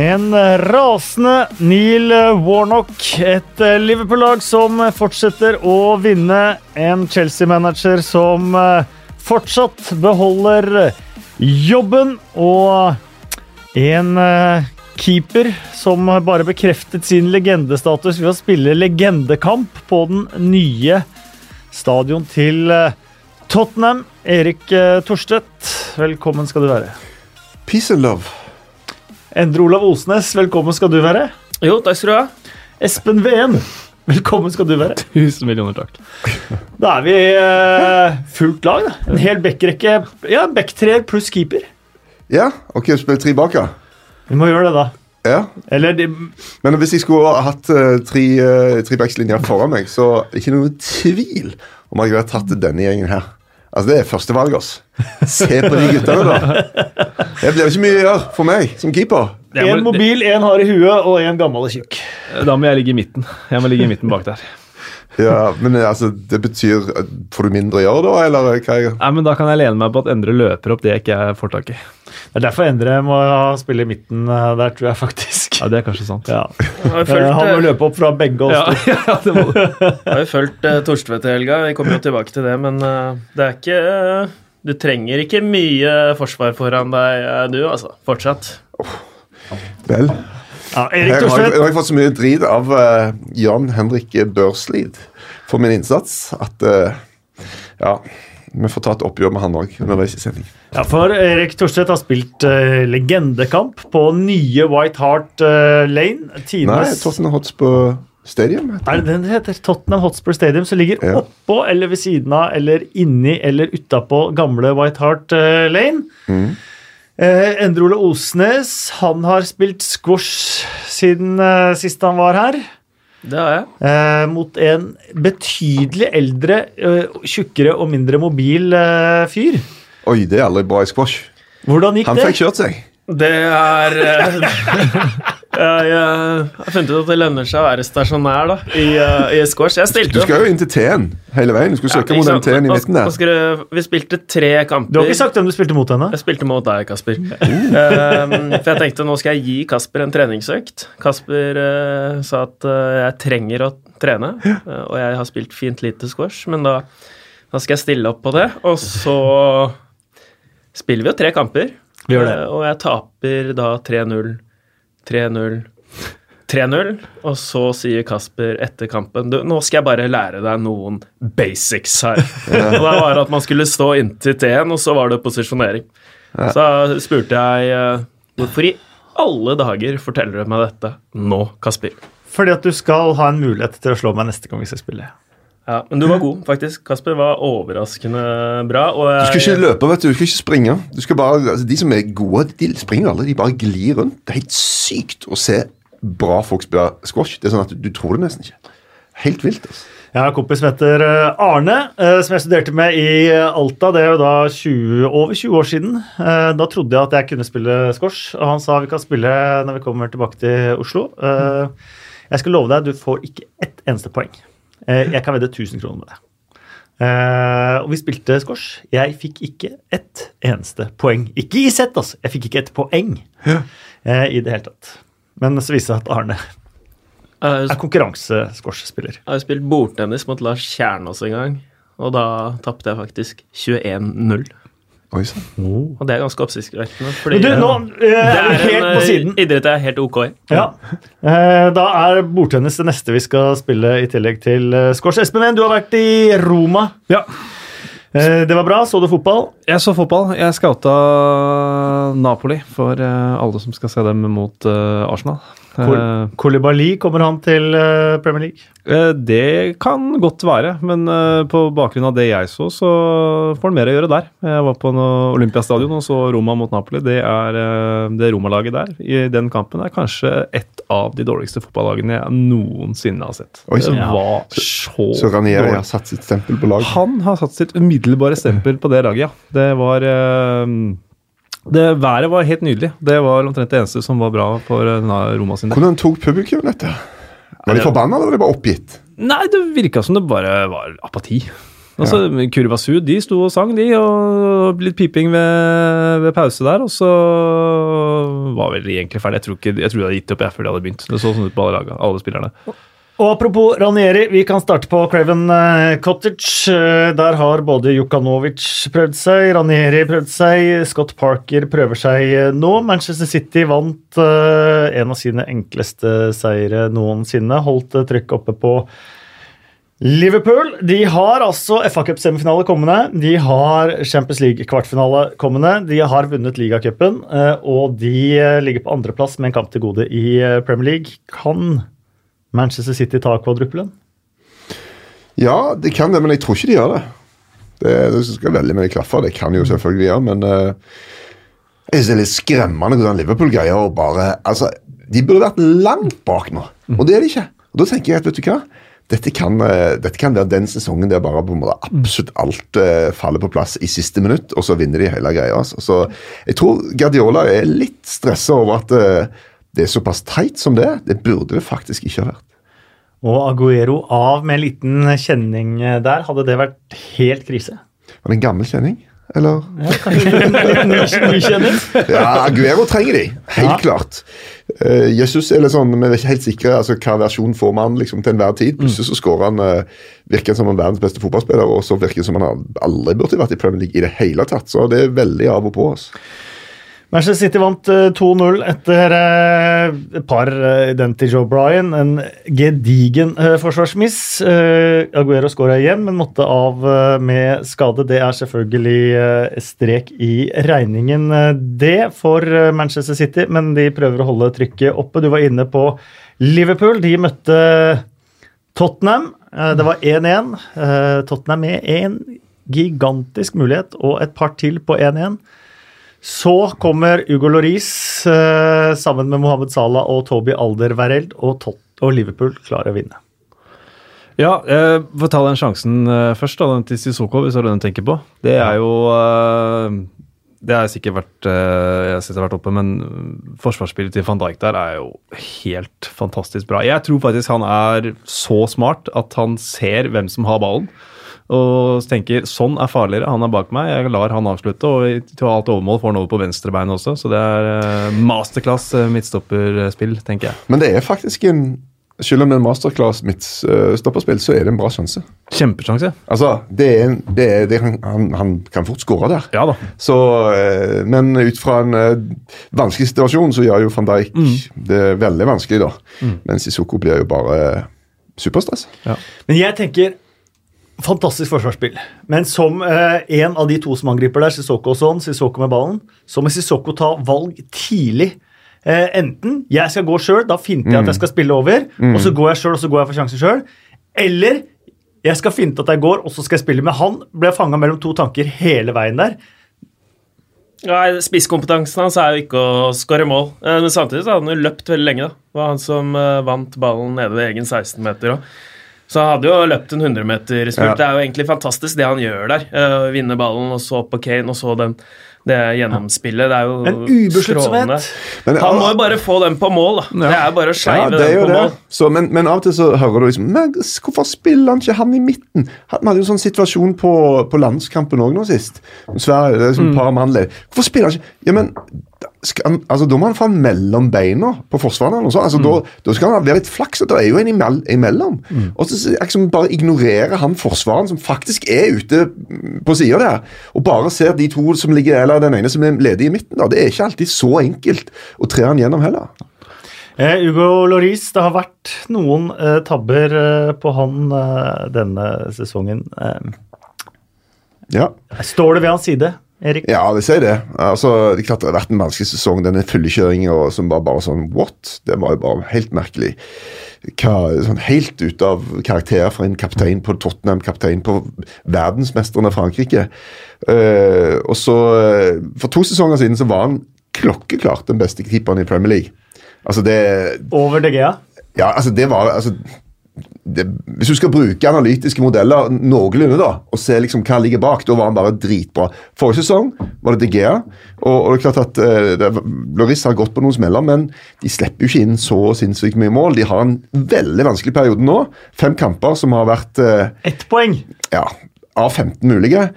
En rasende Neil Warnock. Et eh, Liverpool-lag som fortsetter å vinne. En Chelsea-manager som eh, fortsatt beholder jobben. Og en eh, keeper som bare bekreftet sin legendestatus ved å spille legendekamp på den nye stadion til Tottenham. Erik Torstvedt, velkommen skal du være. Peace and love. Endre Olav Osnes, velkommen skal du være. Jo, takk skal du ha. Espen Ven, velkommen skal du være. Tusen millioner takk. Da er vi uh, fullt lag. da. En hel backrekke. Ja, backtreer pluss keeper. Ja, ok, spill tre bak, ja. Vi må gjøre det, da. Ja. Eller de, Men hvis jeg skulle ha hatt uh, tre, uh, tre backslinjer foran meg, så er det ikke noe tvil om at jeg hadde tatt denne gjengen her. Altså, Det er førstevalget, altså. Se på de guttene, da. Det blir ikke mye å gjøre for meg som keeper. En mobil, en hard i huet og en gammel og tjukk. Da må jeg ligge i midten. Jeg må ligge i midten bak der. Ja, Men altså, det betyr Får du mindre å gjøre da, eller hva? Nei, men Da kan jeg lene meg på at Endre løper opp det jeg ikke får tak i. Det er derfor Endre må spille i midten eh, der, tror jeg faktisk. Ja, Det er kanskje sant. Ja. Følt, Han må eh, løpe opp fra begge oss ja, ja, det må du. Har jo fulgt uh, Torstvedt i helga, vi kommer jo tilbake til det, men uh, det er ikke uh, Du trenger ikke mye forsvar foran deg, du, altså. Fortsatt. Oh. Vel. Ja, Erik jeg, har, jeg har fått så mye drit av uh, Jan Henrik Børslid for min innsats at uh, ja, vi får ta et oppgjør med han òg underveis i sending. Ja, for Erik Thorstvedt har spilt uh, legendekamp på nye White Hart Lane. Tines... Nei, Tottenham Hotspur Stadium. Er det den det heter? Tottenham Hotspur Stadium, som ligger ja. oppå eller ved siden av eller inni eller utapå gamle White Hart Lane. Mm. Eh, Endre Ole Osnes han har spilt squash siden eh, sist han var her. Det har jeg. Eh, mot en betydelig eldre, eh, tjukkere og mindre mobil eh, fyr. Oi, det er aldri bra i squash. Hvordan gikk han det? Han fikk kjørt seg. Det er eh, Jeg har funnet ut at det lønner seg å være stasjonær da, i, uh, i squash. du skal jo inn til T-en hele veien. Du skal søke ja, mot den T-en i midten der. Du, vi spilte tre kamper. Du har ikke sagt hvem du spilte mot henne? Jeg spilte mot deg, Kasper. um, for jeg tenkte nå skal jeg gi Kasper en treningsøkt. Kasper uh, sa at uh, jeg trenger å trene, og jeg har spilt fint lite squash, men da, da, skal jeg stille opp på det. Og så spiller vi jo tre kamper, og jeg taper da 3-0. 3-0. 3-0, og så sier Kasper etter kampen du, nå skal jeg bare lære deg noen basics her. Ja. Og da var det at man skulle stå inntil T-en, og så var det posisjonering. Ja. Så spurte jeg eh, hvorfor i alle dager forteller du meg dette nå, Kasper? Fordi at du skal ha en mulighet til å slå meg neste gang vi skal spille. Ja, Men du var god, faktisk. Kasper var overraskende bra. Jeg... Du skal ikke løpe, vet du. Du skal ikke springe. Du skal bare, altså, de som er gode, de springer aldri. De bare glir rundt. Det er helt sykt å se bra folk spille squash. Det er sånn at Du, du tror det nesten ikke. Helt vilt. altså. Jeg har en kompis som heter eh, Arne, eh, som jeg studerte med i eh, Alta. Det er jo da 20, over 20 år siden. Da trodde jeg at jeg kunne spille squash, og han sa vi kan spille når vi kommer tilbake til Oslo. Jeg skal love deg, du får ikke ett eneste poeng. Eh, jeg kan vedde 1000 kroner med det. Uh, og vi spilte squash. Jeg fikk ikke ett eneste poeng. Ikke i sett, altså! Jeg fikk ikke et poeng ja. uh, i det hele tatt. Men så viste det seg at Arne er konkurransesquashspiller. Jeg har spilt bordtennis mot Lars Kjernås en gang, og da tapte jeg faktisk 21-0. Oi sann. Oh. Og det er ganske oppsiktsvekkende. Fordi du, nå, uh, det er helt en på siden. idrett er helt ok. Ja. Uh, da er bordtennis det neste vi skal spille i tillegg til uh, squash. Espen, du har vært i Roma. Ja. Det var bra. Så du fotball? Jeg så fotball. Jeg scouta Napoli for alle som skal se dem mot Arsenal. Kolibali, kommer han til Premier League? Eh, det kan godt være, men eh, på bakgrunn av det jeg så, så får han mer å gjøre der. Jeg var på Olympiastadion og så Roma mot Napoli. Det er eh, det Roma-laget der i den kampen er kanskje et av de dårligste fotballagene jeg noensinne har sett. Oi, så, det var så Så Ranieri har satt sitt stempel på laget? Han har satt sitt umiddelbare stempel på det laget, ja. Det var det Været var helt nydelig. Det var omtrent det eneste som var bra for Roma sin del. Hvordan tok publikum dette? Var de forbanna, eller var de bare oppgitt? Nei, det virka som det bare var apati. Altså, ja. Kurva de sto og sang, de, og litt piping ved, ved, pause der. Og så var vel egentlig ferdig. Jeg tror, ikke, jeg tror de hadde gitt opp jeg før de hadde begynt. Det så sånn ut på alle laga, alle spillerne. Og apropos Ranieri, vi kan starte på Craven eh, Cottage. Eh, Der har både Jukanovic prøvd seg, Ranieri prøvd seg, Scott Parker prøver seg eh, nå. Manchester City vant en av sine enkleste seire noensinne. Holdt trykk oppe på Liverpool de har altså FA Cup-semifinale kommende. De har Champions League-kvartfinale kommende. De har vunnet ligacupen, og de ligger på andreplass med en kamp til gode i Premier League. Kan Manchester City ta kvadruppelen? Ja, det kan det, men jeg tror ikke de gjør det. Det, det skal veldig mye klaffe. Det kan jo selvfølgelig gjøre, men uh, jeg synes det er litt skremmende hvordan Liverpool greier å bare altså, De burde vært langt bak nå, og det er de ikke. Og Da tenker jeg at vet du hva, dette kan, uh, dette kan være den sesongen der bare på en måte absolutt alt uh, faller på plass i siste minutt, og så vinner de hele greia. Altså. Så jeg tror Guardiola er litt stressa over at det er såpass teit som det er. Det burde det faktisk ikke ha vært. Og Aguero av med en liten kjenning der. Hadde det vært helt krise? Var det en gammel kjenning? Eller? Ja, kanskje en ny, kjenning? Ja, Aguero trenger de, helt Ja. klart. Eh, Jesus er litt sånn, Vi er ikke helt sikre altså, hva versjon får man liksom, til enhver tid. Plutselig så skårer han uh, virker han som en verdens beste fotballspiller, og så virker det som han aldri burde vært i Premier League i det hele tatt. Så det er veldig av og på oss. Manchester City vant eh, 2-0 etter eh, et par identity den til Joe Bryan. En gedigen eh, forsvarsmiss. Eh, Aguero skåra igjen, men måtte av eh, med skade. Det er selvfølgelig eh, strek i regningen, eh, det, for eh, Manchester City. Men de prøver å holde trykket oppe. Du var inne på Liverpool. De møtte Tottenham. Eh, det var 1-1. Eh, Tottenham med en gigantisk mulighet og et par til på 1-1. Så kommer Hugo Loris eh, sammen med Mohammed Salah og Toby Alderweireld, og, Tot og Liverpool klarer å vinne. Ja, eh, får ta den sjansen eh, først, da, den til Sissoko, hvis det er det du tenker på. Det er jo eh, Det har sikkert vært Jeg har det har vært oppe, men forsvarsspillet til van Dijk der er jo helt fantastisk bra. Jeg tror faktisk han er så smart at han ser hvem som har ballen. Og tenker sånn er farligere, han er bak meg, jeg lar han avslutte. Og til alt overmål får han over på venstrebeinet også, så det er eh, masterclass eh, midtstopperspill, tenker jeg. Men det er faktisk en Selv om det er masterclass midtstopperspill, så er det en bra sjanse. Kjempesjanse. Altså, det er, en, det er, det kan, han, han kan fort skåre der. Ja da. Så, eh, men ut fra en vanskelig situasjon så gjør jo van Dijk det veldig vanskelig, da. Mens Isoko blir jo bare superstress. Ja. Men jeg tenker fantastisk forsvarsspill. Men som eh, en av de to som angriper der, Sissoko og sånn, Sissoko med ballen, så må Sissoko ta valg tidlig. Eh, enten jeg skal gå sjøl, da finter jeg at jeg skal spille over, og så går jeg sjøl, og så går jeg for sjansen sjøl. Eller jeg skal finte at jeg går, og så skal jeg spille. Men han ble fanga mellom to tanker hele veien der. Nei, Spisskompetansen hans er jo ikke å skåre mål. Eh, Men samtidig så hadde han jo løpt veldig lenge. da. Det var han som eh, vant ballen nede ved egen 16-meter òg. Så han hadde jo løpt en 100-meterspurt. Ja. Det er jo egentlig fantastisk det han gjør der. Uh, vinne ballen, og så på Kane, og så den, det gjennomspillet. Det er jo. Men, Han må jo bare få den på mål, da. Det er jo bare å Ja, skeive det er den på det. mål. Så, men, men av og til så hører du liksom men Hvorfor spiller han ikke han i midten? Vi hadde jo sånn situasjon på, på landskampen òg nå sist. Sverige, det er sånn par mann. Hvorfor spiller han ikke Ja, men han, altså, da må han han mellom beina på forsvareren. Altså, mm. Da, da skal han være litt flaks. Det er jo en imell, imellom. Og så liksom bare ignorerer han forsvareren som faktisk er ute mm, på sida der, og bare ser de to som ligger eller den ene som er ledig i midten. da. Det er ikke alltid så enkelt å tre han gjennom heller. Eh, Ugo Loris, det har vært noen eh, tabber eh, på han eh, denne sesongen. Eh, Ja. står det ved hans side, Erik? Ja, det sier det. Altså, det klart det har vært en vanskelig sesong. Denne fyllekjøringa som var bare sånn what? Det var jo bare helt merkelig. Hva, sånn Helt ute av karakter fra en kaptein på Tottenham, kaptein på verdensmesteren av Frankrike. Uh, og så, eh, For to sesonger siden så var han klokkeklart den beste keeperen i Premier League. Altså det Over De Gea? Ja, altså det var altså, det, Hvis du skal bruke analytiske modeller noenlunde da, og se liksom hva ligger bak, da var han bare dritbra. Forrige sesong var det De Gea. Og, og det er klart at eh, Loris har gått på noen smeller, men de slipper jo ikke inn så sinnssykt mye mål. De har en veldig vanskelig periode nå. Fem kamper som har vært eh, Ett poeng. ja, av 15 mulige.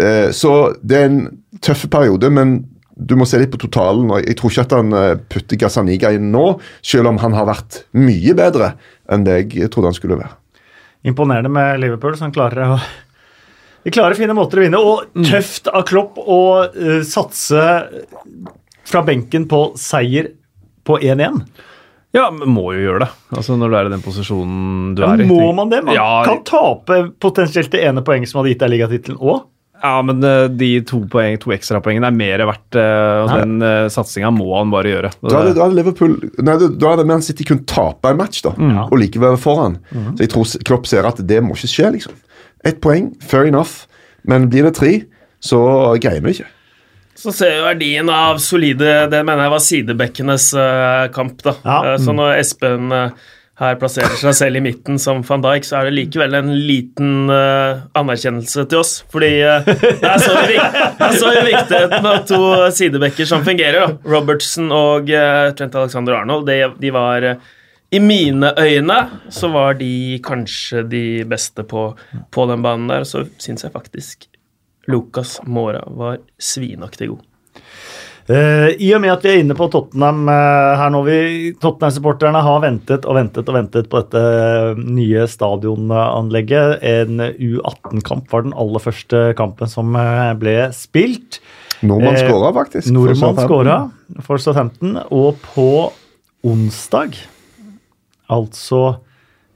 Eh, så det er en tøff periode, men du må se litt på totalen. og Jeg tror ikke at han eh, putter Gazaniga inn nå, selv om han har vært mye bedre enn det jeg trodde han skulle være. Imponerende med Liverpool, som klarer å De klarer fine måter å vinne, og tøft av Klopp å uh, satse fra benken på seier på 1-1. Ja, men må jo gjøre det. Altså Når du er i den posisjonen du er i. Må man det? Man Ja, kan tape potensielt det ene poenget som hadde gitt deg ligatittelen òg. Ja, men eh, de to, poeng, to ekstrapoengene er mer verdt, eh, og den uh, satsinga må han bare gjøre. Da hadde, da hadde Liverpool Nei, da- er det Man City kunne tape en match da, og likevel være foran. Så jeg tror Klopp ser at det må ikke skje. liksom. Ett poeng, fair enough. Men blir det tre, så greier vi ikke. Så ser vi verdien av solide Det mener jeg var sidebekkenes eh, kamp. da. Ja. Eh, så når Espen eh, her plasserer seg selv i midten som van Dijk, så er det likevel en liten uh, anerkjennelse til oss. Fordi uh, det er så så viktigheten av to sidebekker som fungerer. da. Robertson og uh, Trent Alexander Arnold, de, de var eh, I mine øyne så var de kanskje de beste på, på den banen der. Så syns jeg faktisk Lucas Mora var svinaktig god. Eh, I og med at vi er inne på Tottenham uh, her nå, vi Tottenham-supporterne har ventet og ventet og ventet på dette eh, nye stadionanlegget. En U18-kamp var den aller første kampen som ble spilt. Nordmann skåra, faktisk. Nordmann skåra for Southampton, og på onsdag, altså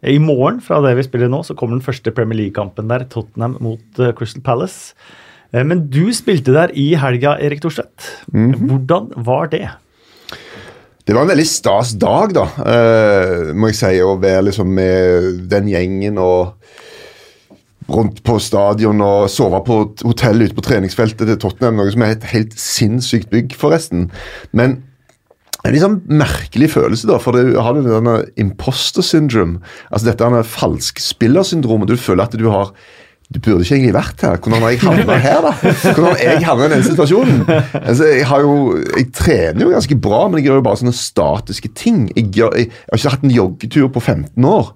i morgen fra det vi spiller nå, så kommer den første Premier League-kampen der, Tottenham mot Crystal Palace. Eh, Men du spilte der i helga, Erik Thorstvedt. Mhm. Hvordan var det? Det var en veldig stas dag, da, uh, må jeg si, å være liksom med den gjengen og rundt på stadion og sove på et hotell ute på treningsfeltet til Tottenham, noe som er et helt sinnssykt bygg, forresten. Men en sånn merkelig følelse, da, for du har denne imposter syndrome. Altså dette denne falskspillersyndromet. Du føler at du har du burde ikke egentlig vært her. Hvordan har jeg havna her, da? Hvordan har jeg havna i denne situasjonen? Altså, jeg, har jo, jeg trener jo ganske bra, men jeg gjør jo bare sånne statiske ting. Jeg, gjør, jeg, jeg har ikke hatt en joggetur på 15 år,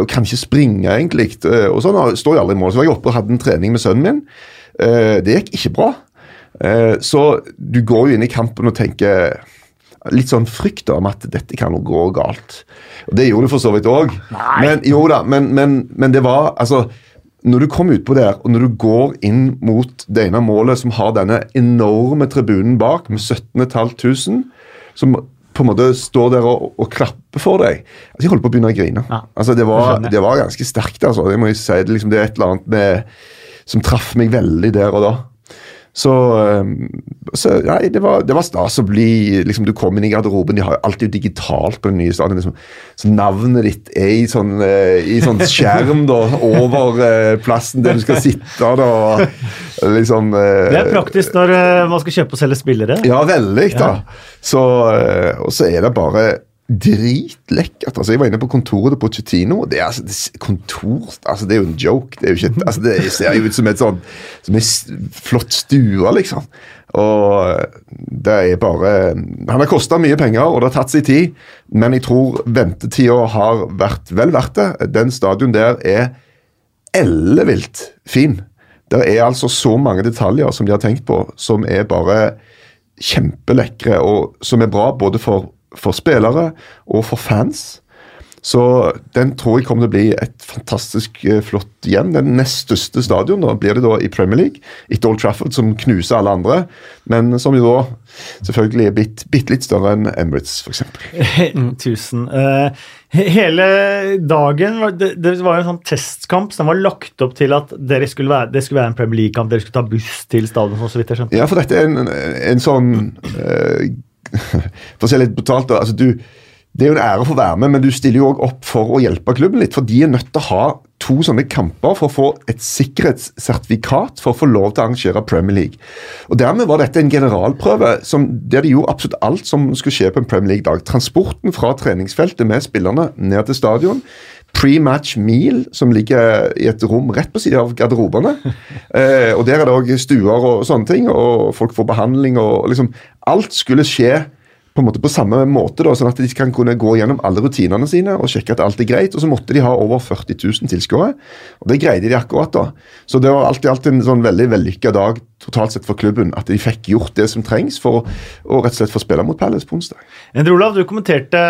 og kan ikke springe, egentlig. Og sånn og står jeg aldri i mål. Så var jeg oppe og hadde en trening med sønnen min. Eh, Det gikk ikke bra. Eh, Så du går jo inn i kampen og tenker litt sånn frykt om at dette kan gå galt. Og Det gjorde det for så vidt òg. Men, jo da, men, men, men det var altså Når du kommer utpå der, og når du går inn mot det ene målet som har denne enorme tribunen bak, med 17 500, som på en måte står der og, og klapper for deg altså Jeg holdt på å begynne å grine. Ja, altså det var, det var ganske sterkt. altså, Det må jeg si. Det, liksom, det er et eller annet med, som traff meg veldig der og da. Så, så nei, det var, det var stas å bli liksom, Du kom inn i garderoben, de har jo alltid digitalt på den nye stadion. Liksom, så navnet ditt er i sånn, eh, i sånn skjerm da, over eh, plassen der du skal sitte. Da, liksom, eh, Det er praktisk når man skal kjøpe og selge spillere. ja, veldig. da. Så, og så er det bare dritlekkert. Altså, jeg var inne på kontoret til Pochettino. Det er, altså, det, kontor, altså, det er jo en joke. Det, er jo ikke, altså, det ser jo ut som et sånn som en flott stue, liksom. Og det er bare Han har kosta mye penger, og det har tatt sin tid, men jeg tror ventetida har vært vel verdt det. Den stadion der er ellevilt fin. Det er altså så mange detaljer som de har tenkt på, som er bare kjempelekre, og som er bra både for, for spillere og for fans. Så den tror jeg kommer til å bli et fantastisk eh, flott hjem. Den nest største stadion da, blir det da i Premier League, etter Old Trafford, som knuser alle andre. Men som jo da selvfølgelig er bitt, bitte litt større enn Emirates, f.eks. Tusen. Eh, hele dagen var, det, var en sånn testkamp som var lagt opp til at dere skulle være, det skulle være en Premier League-kamp. Dere skulle ta buss til stadion, så vidt jeg skjønte. Ja, for dette er en, en sånn For å si litt brutalt. Altså, du, det er jo en ære å være med, men du stiller jo òg opp for å hjelpe klubben litt. For de er nødt til å ha to sånne kamper for å få et sikkerhetssertifikat for å få lov til å arrangere Premier League. Og Dermed var dette en generalprøve som, der de gjorde absolutt alt som skulle skje på en Premier League-dag. Transporten fra treningsfeltet med spillerne ned til stadion. Pre-match meal, som ligger i et rom rett på siden av garderobene. Eh, og Der er det òg stuer og sånne ting, og folk får behandling. og liksom Alt skulle skje på en måte på samme måte, da, sånn at de kan kunne gå gjennom alle rutinene sine og sjekke at alt er greit. Og så måtte de ha over 40 000 tilskuere, og det greide de akkurat da. Så det var alltid, alltid en sånn veldig vellykka dag totalt sett for klubben at de fikk gjort det som trengs for å, rett og slett få spille mot Palace på onsdag. Endre Olav, du kommenterte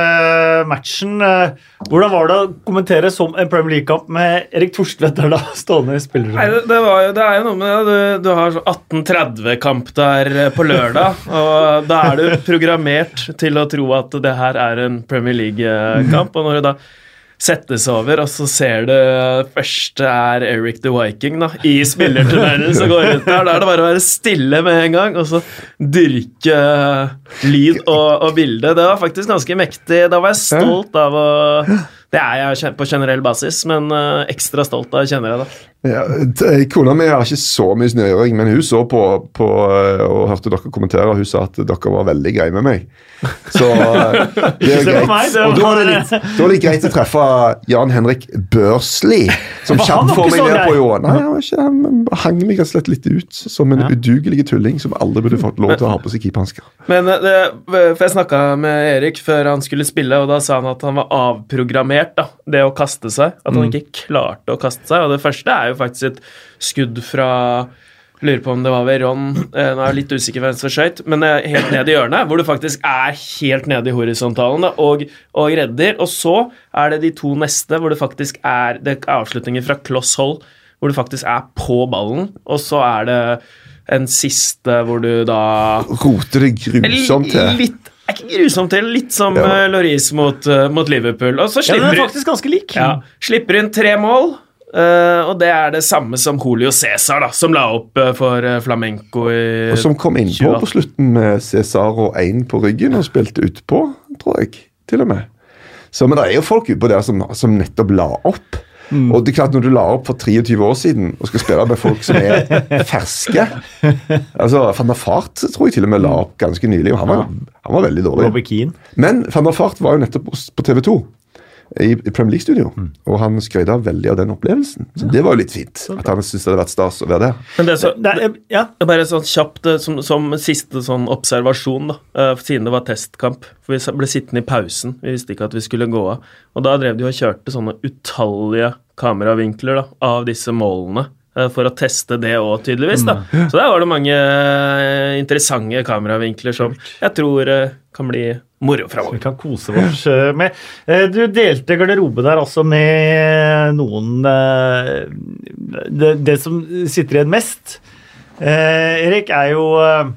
matchen. Eh, Hvordan var det å kommentere som en Premier League-kamp med Erik Torstvedt der da, stående i Nei, det, det, det er jo noe med det. Du, du har sånn 1830-kamp der eh, på lørdag, og da er du programmert til å tro at det her er en Premier League-kamp. Og når du da settes over, og så ser du første er Eric the Viking da, i spillertunnelen som går ut der. Da er det bare å være stille med en gang, og så dyrke lyd og, og bilde. Det var faktisk ganske mektig. Da var jeg stolt av å Det er jeg på generell basis, men eh, ekstra stolt av kjenner jeg det. Ja, Kona mi har ikke så mye snøring, men hun så på, på eh, og hørte dere kommentere, og hun sa at dere var veldig greie med meg. Så eh, det er greit. meg, det Og da er det var- litt, da er det greit å treffe Jan Henrik Børsli, som For kjapt får meg ned på jorden. Nei, han, ikke, han hang meg rett og slett litt ut som en Ja. udugelig tulling som aldri burde fått lov til å ha på seg keeperhansker. Men eh, det, for jeg snakka med Erik før han skulle spille, og da sa han at han var avprogrammert, da. Det å kaste seg. At han ikke klarte å kaste seg. Og det første er jo faktisk et skudd fra Lurer på om det var ved Ron. Eh, Nå er jeg litt usikker hvem som skøyt, men er helt ned i hjørnet, hvor du faktisk er helt nede i horisontalen da, og, og redder. Og så er det de to neste, hvor det faktisk er Det er avslutninger fra kloss hold, hvor du faktisk er på ballen, og så er det en siste hvor du da Roter det grusomt til. Litt, grusomt til. Litt som Ja. ja. Loris mot, eh, mot Liverpool. Og så Ja, den er faktisk ganske lik. ja, slipper inn tre mål. Uh, og det er det samme som Julio Cæsar, som la opp uh, for uh, Flamenco i Og som kom innpå 2018. på slutten med Cæsar og én på ryggen og spilte utpå, tror jeg. Til og med. Så, men det er jo folk utpå der som, som nettopp la opp. Og det er klart Når du la opp for 23 år siden og skal spille med folk som er ferske altså Van der Fart tror jeg til og med la opp ganske nylig, og han var, han var veldig dårlig. Men van der Fart var jo nettopp på TV 2 i i Premier League-studio, og han skrøt veldig av den opplevelsen. Så det var jo litt fint. At han syntes det hadde vært stas å være der. Men det er så, Det det, ja. Bare sånn kjapt eh, som, som siste sånn observasjon, da, uh, siden det var testkamp. For Vi ble sittende i pausen, vi visste ikke at vi skulle gå av. Og da drev de og kjørte sånne utallige kameravinkler da, av disse målene. eh, For å teste det òg, tydeligvis. da. Så der var det mange interessante kameravinkler som jeg tror kan bli moro Vi kan kose oss eh, med. Eh, Du delte garderobe der også med noen eh, Det, det som sitter igjen mest, eh, Erik, er jo eh,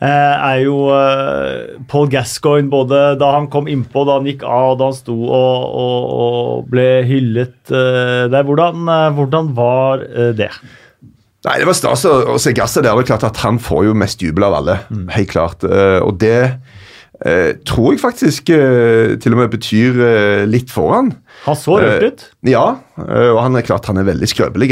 er jo Paul Gascoigne både da han kom innpå, da han gikk av, da han sto og, og, og ble hyllet der. Hvordan, hvordan var det? Nei, Det var stas å å se Gasset der. Det er klart at Han får jo mest jubel av alle. Helt klart. Og det eh, tror jeg faktisk eh, til og med betyr eh, litt for han. Han så rørt ut. Ja, eh, og han er klart han er veldig skrøpelig.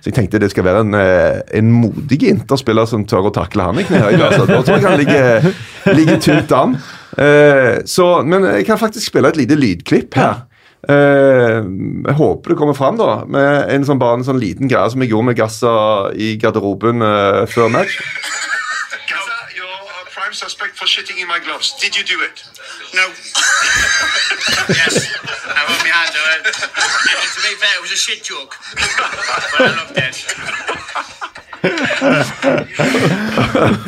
Så jeg tenkte det skal være en, eh, en modig interspiller som tør å takle han i. Altså. Da tror jeg han ligger, ligger tynt an. Eh, så, men jeg kan faktisk spille et lite lydklipp her. Eh, jeg håper det kommer fram, da. Med en sånn, bare en sånn liten greie som jeg gjorde med Gassa i garderoben eh, før match. Prime suspect for shitting in my gloves. Did you do it? No. yes. I want my hand on it. to be fair, it was a shit joke. but I loved it.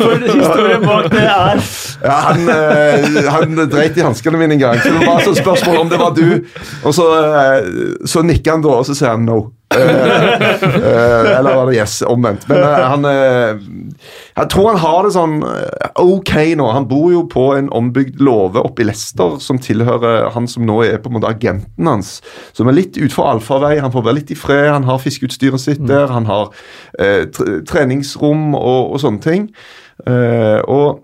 For historien bak det er Ja, han, eh, han dreit i hanskene mine en gang. Så det var sånn spørsmål om det var du. Og så, eh, så nikker han da, og så sier han no. Eh, eh, eller var det yes, omvendt. Men eh, han Jeg tror han har det sånn ok nå. Han bor jo på en ombygd låve oppe i Leicester som tilhører han som nå er på en måte agenten hans. Som er litt utfor allfarvei. Han får være litt i fred. Han har fiskeutstyret sitt der. Han har eh, tre treningsrom og, og sånne ting. Eh, og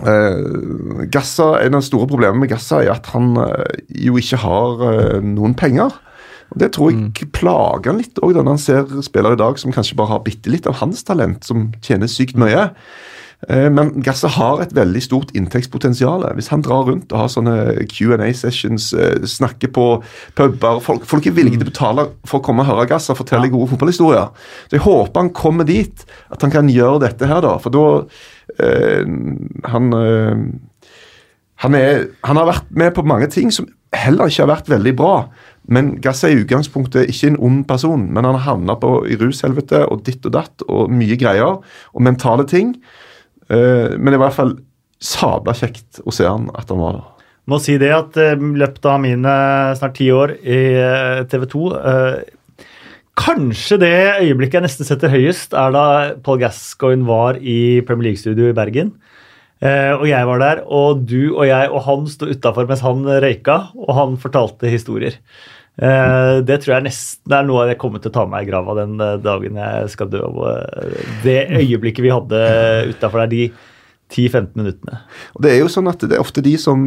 Uh, Gassa, En av de store problemene med Gassa er at han uh, jo ikke har uh, noen penger. Og Det tror jeg plager han litt òg, når han ser spillere i dag som kanskje bare har bitte litt av hans talent, som tjener sykt mye. Eh, Men Gasse har et veldig stort inntektspotensial. Hvis han drar rundt og har sånne Q&A-sessions, eh, snakker på puber folk, folk er villige til å betale for å komme og høre Gasse fortelle gode fotballhistorier. Så Jeg håper han kommer dit, at han kan gjøre dette her, da. For da eh, Han eh, han, er, han har vært med på mange ting som heller ikke har vært veldig bra. Men Gass er i utgangspunktet ikke en ond person, men han har havna i rushelvete og ditt og datt og mye greier og mentale ting. Eh, men i hvert fall sabla kjekt å se han at han var der. Må si det at eh, i løpet av mine snart ti år i eh, TV 2 Kanskje det øyeblikket jeg nesten setter høyest, er da Paul Gascoigne var i Premier League-studio i Bergen. Eh, og jeg var der, og du og jeg og han sto utafor mens han røyka, og han fortalte historier. Eh, det tror jeg nesten er noe jeg kommer til å ta med meg i grava den eh, dagen jeg skal dø. Eh, det øyeblikket vi hadde utafor der, de 10-15 minuttene. Og Det er jo sånn at det er ofte de som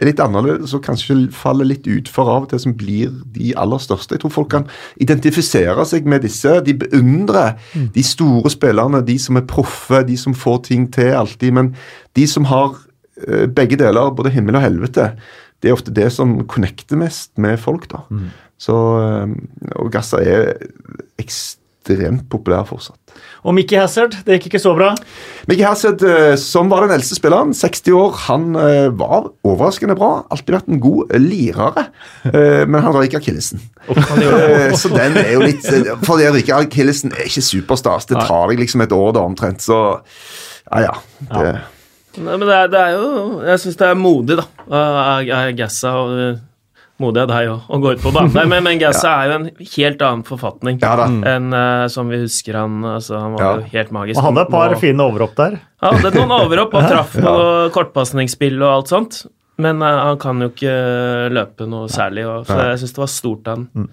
er litt annerledes og kanskje faller litt utfor av og til, som blir de aller største. Jeg tror folk kan identifisere seg med disse. De beundrer mm. de store spillerne, de som er proffe, de som får ting til alltid. Men de som har begge deler, både himmel og helvete, det er ofte det som connecter mest med folk. da. Mm. Så, uh, og Gassa er ekstremt populær fortsatt. Og Mickey Hazard, det gikk ikke så bra? Mickey Hazard, eh, som var den eldste spilleren, 60 år, han eh, var overraskende bra. Alltid vært en god eh, lirere, men han røyk akillesen. så den er jo litt For det å ryke akillesen er ikke superstas. Det tar deg liksom et år da omtrent, så ja ja. Det, Nei, men det er, det er jo Jeg syns det er modig, da, av Gassa. og modig av deg å gå ut på banen der, men, men Gassa ja. er jo en helt annen forfatning ja, enn uh, som vi husker han. Altså, han var ja. jo helt magisk. Han hadde et par og, fine overhopp der. Ja, hadde noen overhopp og traff noe kortpasningsspill og alt sånt. Men uh, han kan jo ikke løpe noe særlig, og, så jeg syns det var stort av han mm.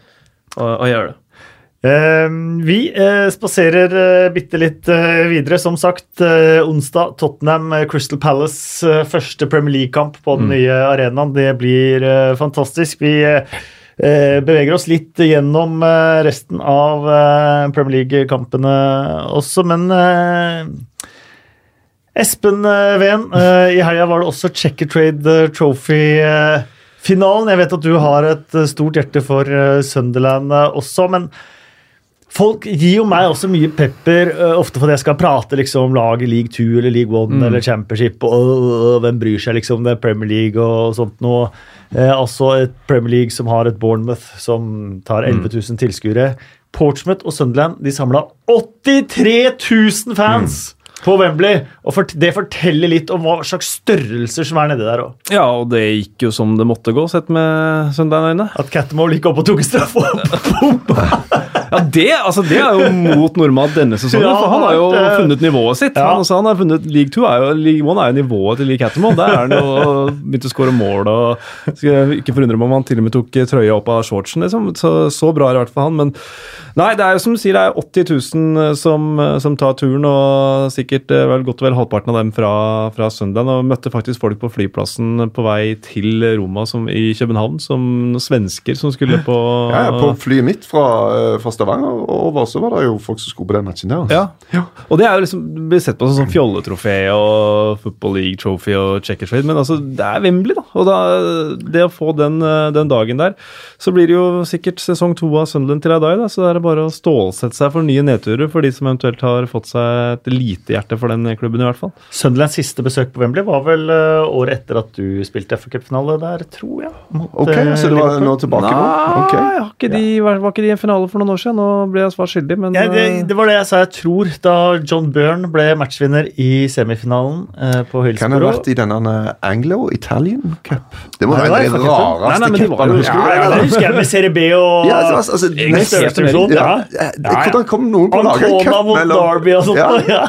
å, å gjøre det. Ehm, vi uh, spaserer uh, bitte litt uh, videre. Som sagt, onsdag Tottenham Crystal Palace, første Premier League-kamp på den mm. nye arenaen. Det blir fantastisk. Vi beveger oss litt gjennom resten av Premier League-kampene også, men Espen Ven, i helga var det også Checker Trade Trophy-finalen. Jeg vet at du har et stort hjerte for Sunderland også, men Folk gir jo meg også mye pepper, ofte fordi jeg skal prate liksom, om lag i league 2 eller league 1 mm. eller championship. og uh, Hvem bryr seg liksom det er Premier League og sånt noe. Uh, altså et Premier League som har et Bournemouth som tar 11 000 mm. tilskuere. Portsmouth og Sunderland de samla 83 000 fans! Mm på Wembley. Og det forteller litt om hva slags størrelser som er nedi der òg. Ja, og det gikk jo som det måtte gå, sett med Sunderland-øyne. At Cattermole gikk opp og tok en straff og Ja, det, altså, det er jo mot Normad denne sesongen, ja, for han har jo det... funnet nivået sitt. Ja. Han, altså, han har funnet, League 2 er jo, League 1 er jo nivået til League Catamon, Der er han jo begynt å skåre mål og skal ikke forundre meg om han til og med tok trøya opp av shortsen. Liksom. Så, så bra er det i hvert fall han. Men nei, det er jo som du sier, det er 80 000 som, som tar turen, og sikkert eh, vel godt og vel halvparten av dem fra, fra Sunderland. Og møtte faktisk folk på flyplassen på vei til Roma som, i København, som svensker som skulle på Ja, på flyet mitt fra, eh, fra Stavanger og over så var det jo folk som skulle på den matchen der. Altså. Ja. ja. Og det er jo liksom blir sett på som sånn fjolletrofé og Football League Trophy og Checker Trade, men altså, det er Wembley, da. Og da, det å få den, den, dagen der, så blir det jo sikkert sesong to av Sunderland til deg, da. Så det er bare å stålsette seg for nye nedturer for de som eventuelt har fått seg et lite hjerte for den klubben, i hvert fall. Sunderlands siste besøk på Wembley var vel uh, året etter at du spilte FA-cupfinale der, tror jeg. Mot, ok, så du var nå tilbake Nei, nå? Okay. Ikke de, var, var ikke de i en finale for noen år siden? Nå ble jeg svar skyldig, men ja, det, det, var det jeg sa, jeg tror, da John Byrne ble matchvinner i semifinalen eh, på Hillsborough. Kan det ha vært i denne Anglo-Italian Cup? Det må være den rareste cupen. Ja, det husker jeg med Serie B og ja, altså, altså, nest, ja, ja, Hvordan kom noen på å lage en cup mot Derby og sånt? Ja,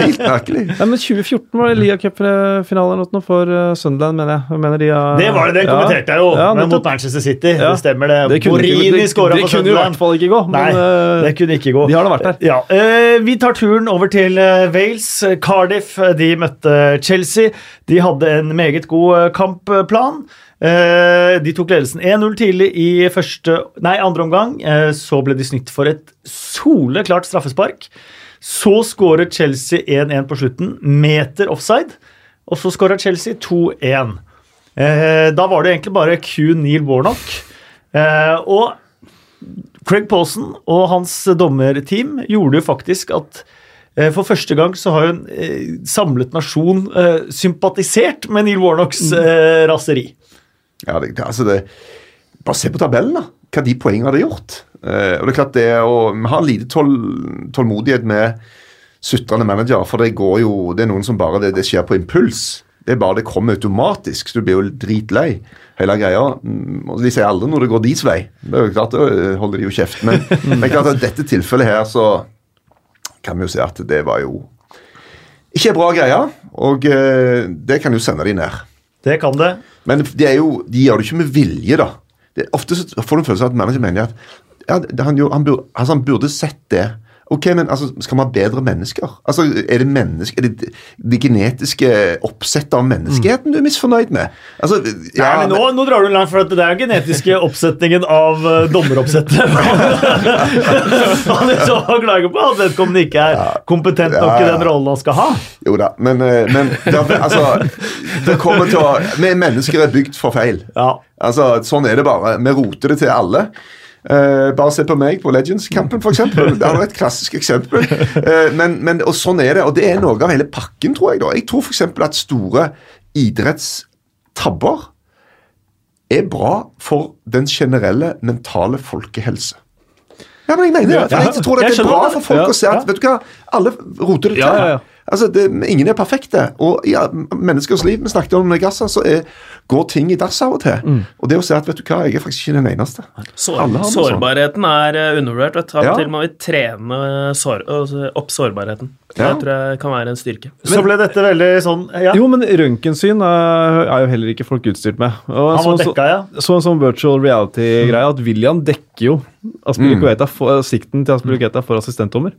Helt merkelig. Ja, men 2014 var det Lia Cup-finale for uh, Sunderland, mener jeg. mener de, uh, det var det, det kommenterte jeg jo, men mot Manchester City. Det stemmer, det. Borini skåra for Sunderland. I hvert fall ikke gå. Nei, eh, det kunne ikke gå. De har da vært der. Ja, uh, vi tar turen over til Wales. Cardiff de møtte Chelsea. De hadde en meget god kampplan. De tok ledelsen 1-0 tidlig i første, nei, andre omgang. Så ble de snytt for et soleklart straffespark. Så skåret Chelsea 1-1 på slutten, meter offside. Og så skåra Chelsea 2-1. Eh, da var det egentlig bare Q Neil Warnock. Eh, og Craig Pawson og hans dommerteam gjorde jo faktisk at eh, for første gang så har jo en eh, samlet nasjon eh, sympatisert med Neil Warnocks mm. raseri. Ja, det, altså det bare se på tabellen, da. Hva de poengene hadde gjort. Eh, og det er klart det å Vi har lite tål, tålmodighet med sutrende manager, for det går jo Det er noen som bare Det, det skjer på impuls. Det er bare det kommer automatisk, så du blir jo dritlei. Hele greia. Mm, de sier aldri når det går deres vei. Det er jo klart, Da holder de jo kjeft. Men, men klart at dette tilfellet her, så kan vi jo si at det var jo ikke bra greie. Og eh, det kan jo sende de ned. Det kan det. Men de, er jo, de gjør det ikke med vilje, da. Det, ofte så får du en følelse av at manager mener at ja, han, jo, han, burde, altså, han burde sett det. Ok, men altså, Skal vi ha bedre mennesker? Altså, Er det menneske, er det, det genetiske oppsettet av menneskeheten du er misfornøyd med? Altså, Nei, men nå, nå drar du langt, for at det er genetiske oppsetningen av uh, dommeroppsettet. Han er så klager på at vedkommende ikke er kompetent nok Ja, i den rollen han skal ha. Jo da, men, eh, men det, altså, det kommer til å Vi mennesker er bygd for feil. Ja. Altså, Sånn er det bare. Vi roter det til alle. Eh, bare se på meg på Legends-kampen, f.eks. Det er et klassisk eksempel. Uh, men, men, og sånn er det. Og det er noe av hele pakken, tror jeg. da. Jeg tror f.eks. at store idrettstabber er bra for den generelle mentale folkehelse. Ja, men jeg mener det. Jeg tror det er bra for folk å se at vet du hva, alle roter det til. Altså, det, Ingen er perfekte. Og i ja, menneskers liv, vi snakket om med Gaza, så er, går ting i dass av og til. Mm. Og det å si at vet du hva, jeg er faktisk ikke den eneste. Sår, Alle har noe sånt. sårbarheten er eh, undervurdert. Av og Ja. til må vi trene sår, altså, opp sårbarheten. Det Ja. tror jeg kan være en styrke. Så ble dette veldig sånn ja, Jo, men røntgensyn er, er jo heller ikke folk utstyrt med. Og Han var sånn- dekka, ja. Sånn som virtual reality-greia, at William dekker jo Aspilicueta for, sikten til Aspilicueta for assistentdommer.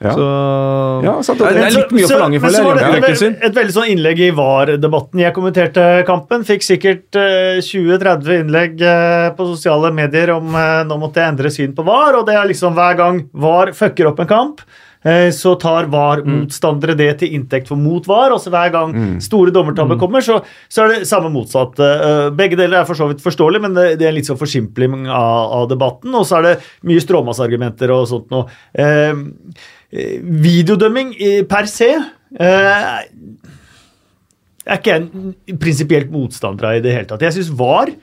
Ja. Så Ja, sant, det, er, det er litt mye å forlange, for føler så jeg. dette røntgensyn. Et veldig sånn innlegg i VAR-debatten. Jeg kommenterte kampen. Fikk sikkert eh, 20-30 innlegg eh, på sosiale medier om eh, nå måtte jeg endre syn på VAR. Og det er liksom hver gang VAR fucker opp en kamp, eh, så tar VAR-motstandere det til inntekt for mot VAR. Også Hver gang store dommertabber kommer, så, så er det samme motsatt. Eh, Begge deler er for så vidt forståelig, men det, det er litt sånn forsimpling av, av debatten. Og så er det mye stråmannsargumenter og sånt noe. Eh, eh, videodømming per se eh, er ikke jeg prinsipielt motstander av i det hele tatt. Jeg syns VAR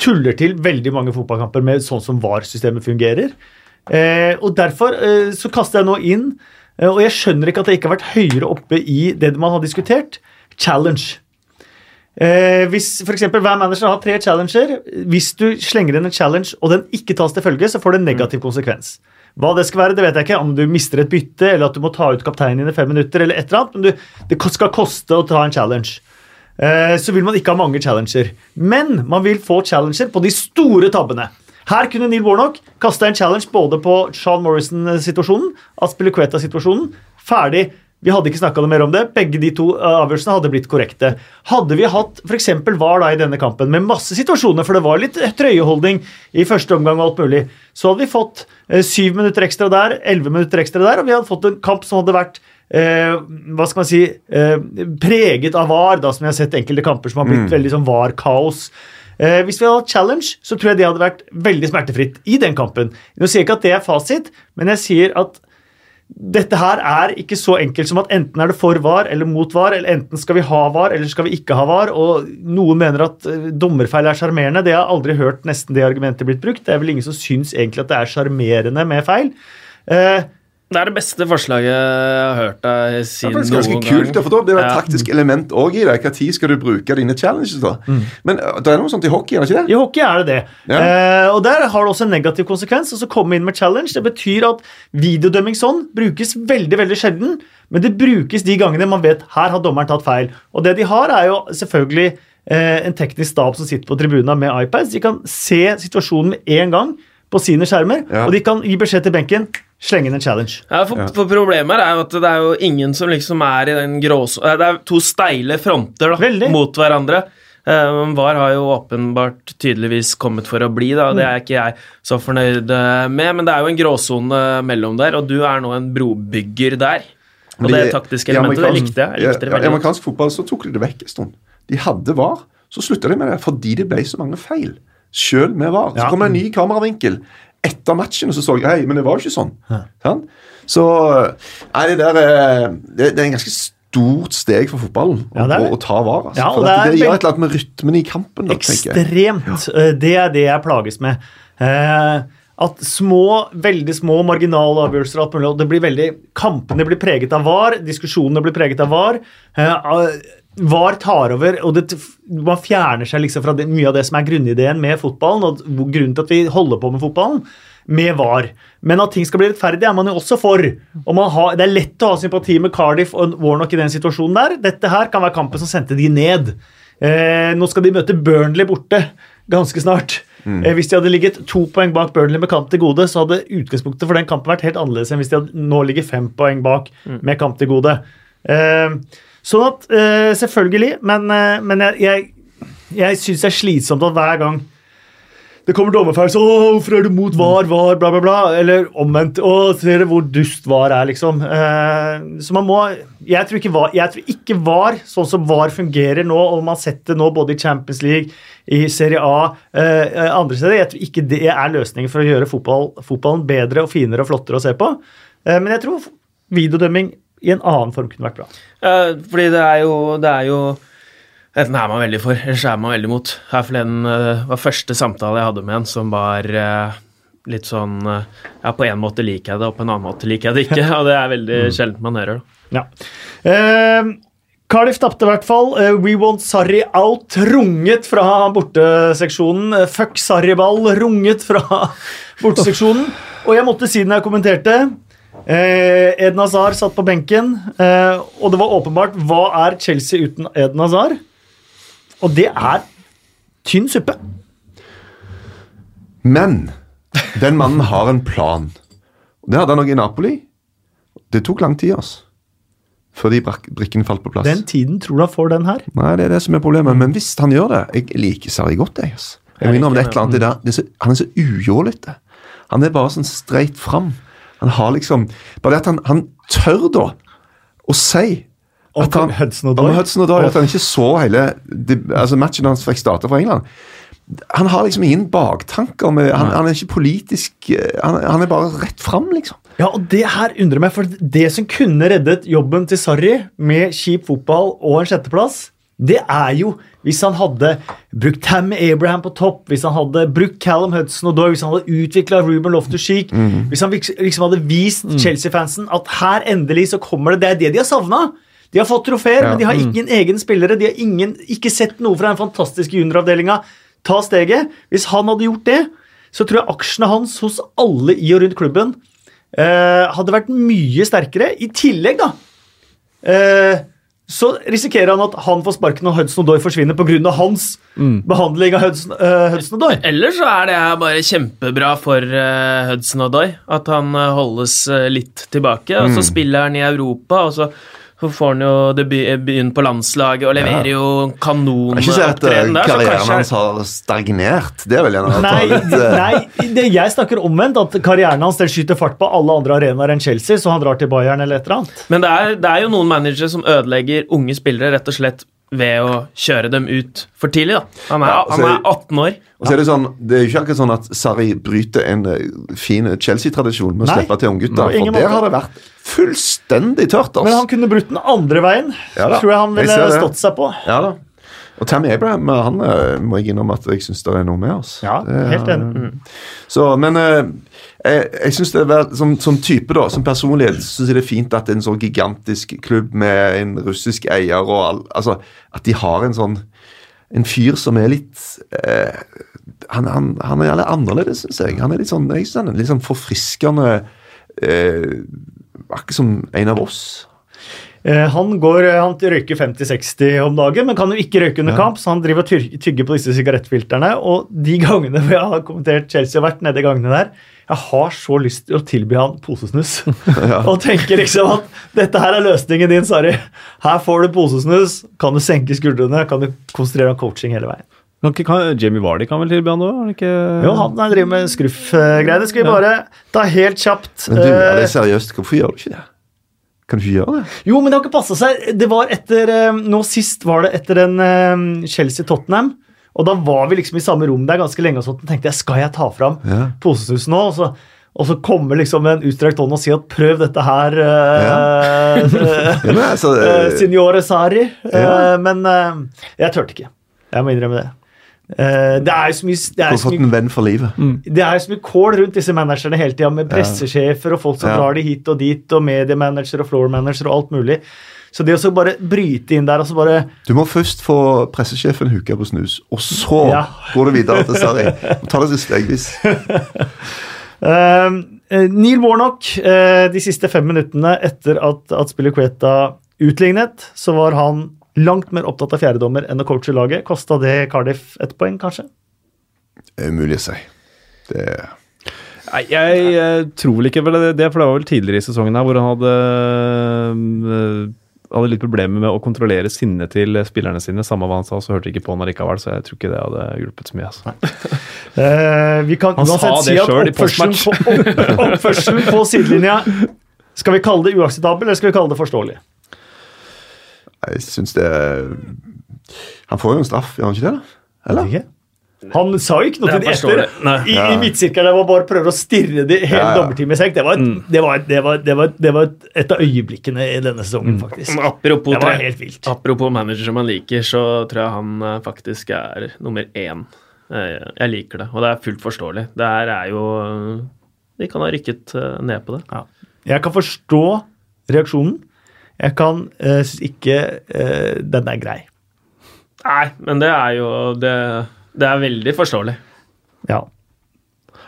tuller til veldig mange fotballkamper med sånn som VAR-systemet fungerer. Eh, og Derfor eh, så kaster jeg nå inn, eh, og jeg skjønner ikke at det ikke har vært høyere oppe i det man har diskutert, challenge. Eh, hvis for eksempel, Hver manager har tre challenger. Hvis du slenger inn en challenge og den ikke tas til følge, så får det en negativ konsekvens. Hva det skal være, det vet jeg ikke. Om du mister et bytte, eller at du må ta ut kapteinen din i fem minutter, eller et eller annet. Men du, det skal koste å ta en challenge. Eh, så vil man ikke ha mange challenger. Men man vil få challenger på de store tabbene. Her kunne Neil Warnock kasta en challenge både på Sean Morrison-situasjonen, Aspilicueta-situasjonen. Ferdig. Vi hadde ikke snakka mer om det. Begge de to eh, avgjørelsene hadde blitt korrekte. Hadde vi hatt f.eks. VAR da i denne kampen med masse situasjoner, for det var litt trøyeholdning i første omgang og alt mulig, så hadde vi fått eh, syv minutter ekstra der, elleve minutter ekstra der, og vi hadde fått en kamp som hadde vært eh, hva skal man si eh, preget av VAR, da, som vi har sett enkelte kamper som har blitt veldig sånn VAR-kaos. Eh, hvis vi hadde hatt challenge, så tror jeg det hadde vært veldig smertefritt i den kampen. Nå sier jeg ikke at det er fasit, men jeg sier at dette her er ikke så enkelt som at enten er det for VAR eller mot VAR, eller enten skal vi ha VAR eller skal vi ikke ha VAR. og Noen mener at eh, dommerfeil er sjarmerende. Det har jeg aldri hørt nesten det argumentet blitt brukt. Det er vel ingen som syns egentlig at det er sjarmerende med feil. Eh, Det er det beste forslaget jeg har hørt deg Det si er noen faktisk ganske gang. kult, for da blir det et Ja. taktisk element òg i det. Tid skal du bruke dine challenges, da? Men uh, det er noe sånt i hockey, er det ikke det? I hockey er det det. Ja. Eh, og Der har det også en negativ konsekvens. altså komme inn med challenge. Det betyr at videodømming sånn brukes veldig veldig sjelden, men det brukes de gangene man vet her har dommeren tatt feil. Og det de har, er jo selvfølgelig eh, en teknisk stab som sitter på tribuna med iPads. De kan se situasjonen med en gang på sine skjermer, Ja. og de kan gi beskjed til benken slenge inn en challenge. Ja, for, for Problemet er jo at det er jo ingen som liksom er i den gråsonen Det er to steile fronter da, Veldig. mot hverandre. Um, VAR har jo åpenbart tydeligvis kommet for å bli, da. Det er ikke jeg så fornøyd eh, med, men det er jo en gråsone mellom der, og du er nå en brobygger der. Og det de- taktiske elementet, det likte jeg. jeg likte det veldig. I amerikansk fotball så tok de det vekk en stund. De hadde VAR, så slutta de med det fordi det ble så mange feil. Selv med VAR. Så kom det en ny kameravinkel etter matchen, så så jeg hei, men det var jo ikke sånn. Sant? Så Nei, det der er det, det er en ganske stort steg for fotballen Ja, å, å ta var. Altså. Ja, for det det, gjør et eller annet med rytmen i kampen. Da. Ekstremt. Eh, Det er det jeg plages med. Eh, At små, veldig små marginale avgjørelser alt mulig, og det blir veldig, Kampene blir preget av VAR, diskusjonene blir preget av VAR. eh, VAR tar over, og det, man fjerner seg liksom fra det, mye av det som er grunnideen med fotballen, og grunnen til at vi holder på med fotballen, med VAR. Men at ting skal bli rettferdig, er man jo også for. Og man har, det er lett å ha sympati med Cardiff og Warnock i den situasjonen der. Dette her kan være kampen som sendte de ned. Eh, nå skal de møte Burnley borte ganske snart. Eh, hvis de hadde ligget to poeng bak Burnley med kamp til gode, så hadde utgangspunktet for den kampen vært helt annerledes enn hvis de hadde, nå ligger fem poeng bak med kamp til gode. Eh, sånn at uh, Selvfølgelig, men, uh, men jeg, jeg, jeg syns det er slitsomt at hver gang det kommer dommerfeil, så «Åh, hvorfor er du mot VAR, VAR, bla, bla, bla. Eller omvendt. Å, ser dere hvor dust VAR er, liksom. Uh, så man må jeg tror, ikke VAR, jeg tror ikke VAR, sånn som VAR fungerer nå, og man setter nå både i Champions League, i Serie A, andre steder, jeg tror ikke det er løsningen for å gjøre fotball, fotballen bedre og finere og flottere å se på. Men jeg tror videodømming i en annen form kunne vært bra. Ja, fordi det er jo, det er jo Enten er man veldig for, eller så er man veldig mot. Her forleden uh, var første samtale jeg hadde med en som var uh, litt sånn uh, Ja, på en måte liker jeg det, og på en annen måte liker jeg det ikke. Og det er veldig sjelden man hører da. Ja. Uh, Cardiff tapte i hvert fall. We Want Sarri out. Runget fra borteseksjonen. Fuck Sarri-ball. Runget fra borteseksjonen. Og jeg måtte si den jeg kommenterte. Eh, Eden Hazard satt på benken, eh, og det var åpenbart hva er Chelsea uten Eden Hazard? Og det er tynn suppe. Men den mannen har en plan. Det hadde han òg i Napoli. Det tok lang tid, altså. Før de brikkene falt på plass. Den tiden tror du han får den her? Nei, det er det som er problemet. Men hvis han gjør det Jeg liker Sarri godt, jeg. Altså. Jeg det liker et eller annet i det. det er så, Han er så ujålete. Han er bare sånn streit fram. Han har liksom Bare det at han, han tør da å si at han, Hudson Odoi? Hudson Odoi, at han ikke så hele altså matchen hans fikk starte for England. Han har liksom ingen baktanker. Med, han, han er ikke politisk eh, han, han er bare rett fram, liksom. Ja, og det her undrer meg, for det som kunne reddet jobben til Sarri med kjip fotball og en sjetteplass, det er jo hvis han hadde brukt Tammy Abraham på topp, hvis han hadde brukt Callum Hudson og Doy, hvis han hadde utvikla Ruben Loftus-Cheek, hvis han liksom hadde vist Chelsea-fansen at her endelig så kommer det Det er det de har savna. De har fått trofeer, Ja. men de har ingen egne spillere. De har ingen, ikke sett noe fra den fantastiske junioravdelinga ta steget. Hvis han hadde gjort det, så tror jeg aksjene hans hos alle i og rundt klubben eh, hadde vært mye sterkere. I tillegg, da, eh, så risikerer han at han får sparken og Hudson Odoi forsvinner pga. hans behandling av Hudson, uh, Hudson Odoi. Ellers så er det bare kjempebra for uh, Hudson Odoi. At han eh, holdes litt tilbake. Og så spiller han i Europa, og så så får han jo debuten på landslaget og leverer jo Det er ikke at eh, kanonopptreden der. Karrieren hans har stagnert. Det er vel gjerne å ta Nei, litt eh, nei det, jeg snakker omvendt. At karrieren hans skyter fart på alle andre arenaer enn Chelsea, så han drar til Bayern eller et eller annet. Men det er, det er jo noen managere som ødelegger unge spillere rett og slett ved å kjøre dem ut for tidlig. da. Han er, Ja, altså- han er 18 år. Og så er Det sånn, det er jo ikke akkurat sånn at Sarri bryter en eh, fin Chelsea-tradisjon med å slippe til ingen For der har det vært fullstendig tørt. Men han Altså. kunne brutt den andre veien. Ja da, tror jeg han ville jeg stått seg på. Ja da. Og Tammy Abraham han eh, må jeg innrømme at jeg syns det er noe med. oss. Ja, helt enig. Så, men eh, jeg, jeg synes det er som, som type, da, som personlighet, syns jeg det er fint at en så gigantisk klubb med en russisk eier og all, altså, At de har en sånn En fyr som er litt eh, han, han, han er litt annerledes, syns jeg. Han er litt sånn, jeg synes han er litt sånn forfriskende eh, Akkurat som en av oss. Eh, Han, går, han røyker 50-60 om dagen, men kan jo ikke røyke under kamp, så han driver og tygger på disse sigarettfilterne. Og de gangene hvor jeg har kommentert Chelsea og vært nede i gangene der, jeg har så lyst til å tilby han posesnus. og tenker liksom at dette her er løsningen din, Sari. Her får du posesnus, kan du senke skuldrene, kan du konsentrere om coaching hele veien. Kan kan, Jamie Vardy kan vel tilby han òg? Jo, han driver med skruff-greier. Skal vi bare ta helt kjapt. Men du, er det Eh, seriøst, hvorfor gjør du ikke det? Kan du ikke gjøre det? Jo, men det har ikke passa seg. Det var etter, eh, Nå sist var det etter en eh, Chelsea-Tottenham. Og da var vi liksom i samme rom der ganske lenge, og sånt, og tenkte jeg skal jeg ta fram Ja. posesnusen nå. Og så, og så kommer liksom en utstrakt hånd og sier at prøv dette her, eh, Ja, altså, eh, signore Sari. Ja. Uh, Men jeg turte ikke. Jeg må innrømme det. Eh, det er jo så mye, det Du er har fått en venn for livet. det er jo så mye kål rundt disse managerne hele tida, med pressesjefer og folk som Ja. drar de hit og dit, og mediemanager og floor manager og alt mulig. Så det å bare bryte inn der og så bare Du må først få pressesjefen hooka på snus, og så Ja. går du videre til Sarri. Ta det stegvis. Eh, eh, Neil Warnock, uh, de siste fem minuttene etter at, at Spilicueta utlignet, så var han langt mer opptatt av fjerdedommer enn å coache laget. Kosta det Cardiff ett poeng, kanskje? Det er umulig å si. Det Nei, jeg jeg, tror vel ikke det, det, for det var vel tidligere i sesongen her hvor han hadde eh, hadde litt problemer med å kontrollere sinnet til spillerne sine. Samme hva han sa, så hørte ikke på han likevel, så jeg tror ikke det hadde hjulpet så mye. Altså. Eh, vi kan Han uansett si at oppførselen på, opp, oppførselen på sidelinja Skal vi kalle det uakseptabel, eller skal vi kalle det forståelig? Jeg syns det Han får jo en straff, gjør han ikke det? da? Eller? Ikke? Han sa jo ikke noe til det etter. forståelig. Nei. I, i midtsirkelen var bare prøver å stirre det hele Ja, ja. i senk. Det var, det, var, det, var, det, var, det var et av øyeblikkene i denne sesongen, faktisk. Mm. Apropos, Det var helt vilt. apropos manager man liker, så tror jeg han eh, faktisk er nummer én. Eh, Jeg liker det, og det er fullt forståelig. Det her er jo De kan ha rykket eh, ned på det. Ja. Jeg kan forstå reaksjonen. Jeg kan uh, synes ikke uh, den er grei. Nei, men det er jo Det, det er veldig forståelig. Ja.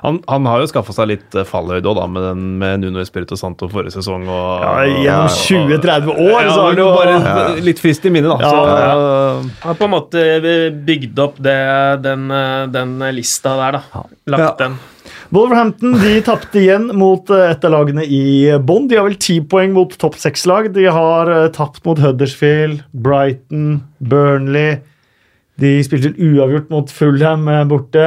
Han, han har jo skaffa seg litt eh, fallhøyde òg, med, den, med Nuno Espirito Santo forrige sesong. Og, ja gjennom 20-30 år, Ja, så har han jo bare litt frist i minnet, da. Ja, så, Han har på en måte bygd opp det, den, den lista der, da. Lagt Ja. den. Wolverhampton de tapte igjen mot eh, et av lagene i bånn. De har vel ti poeng mot topp seks-lag. De har eh, tapt mot Huddersfield, Brighton, Burnley. De spilte uavgjort mot Fulham eh, borte.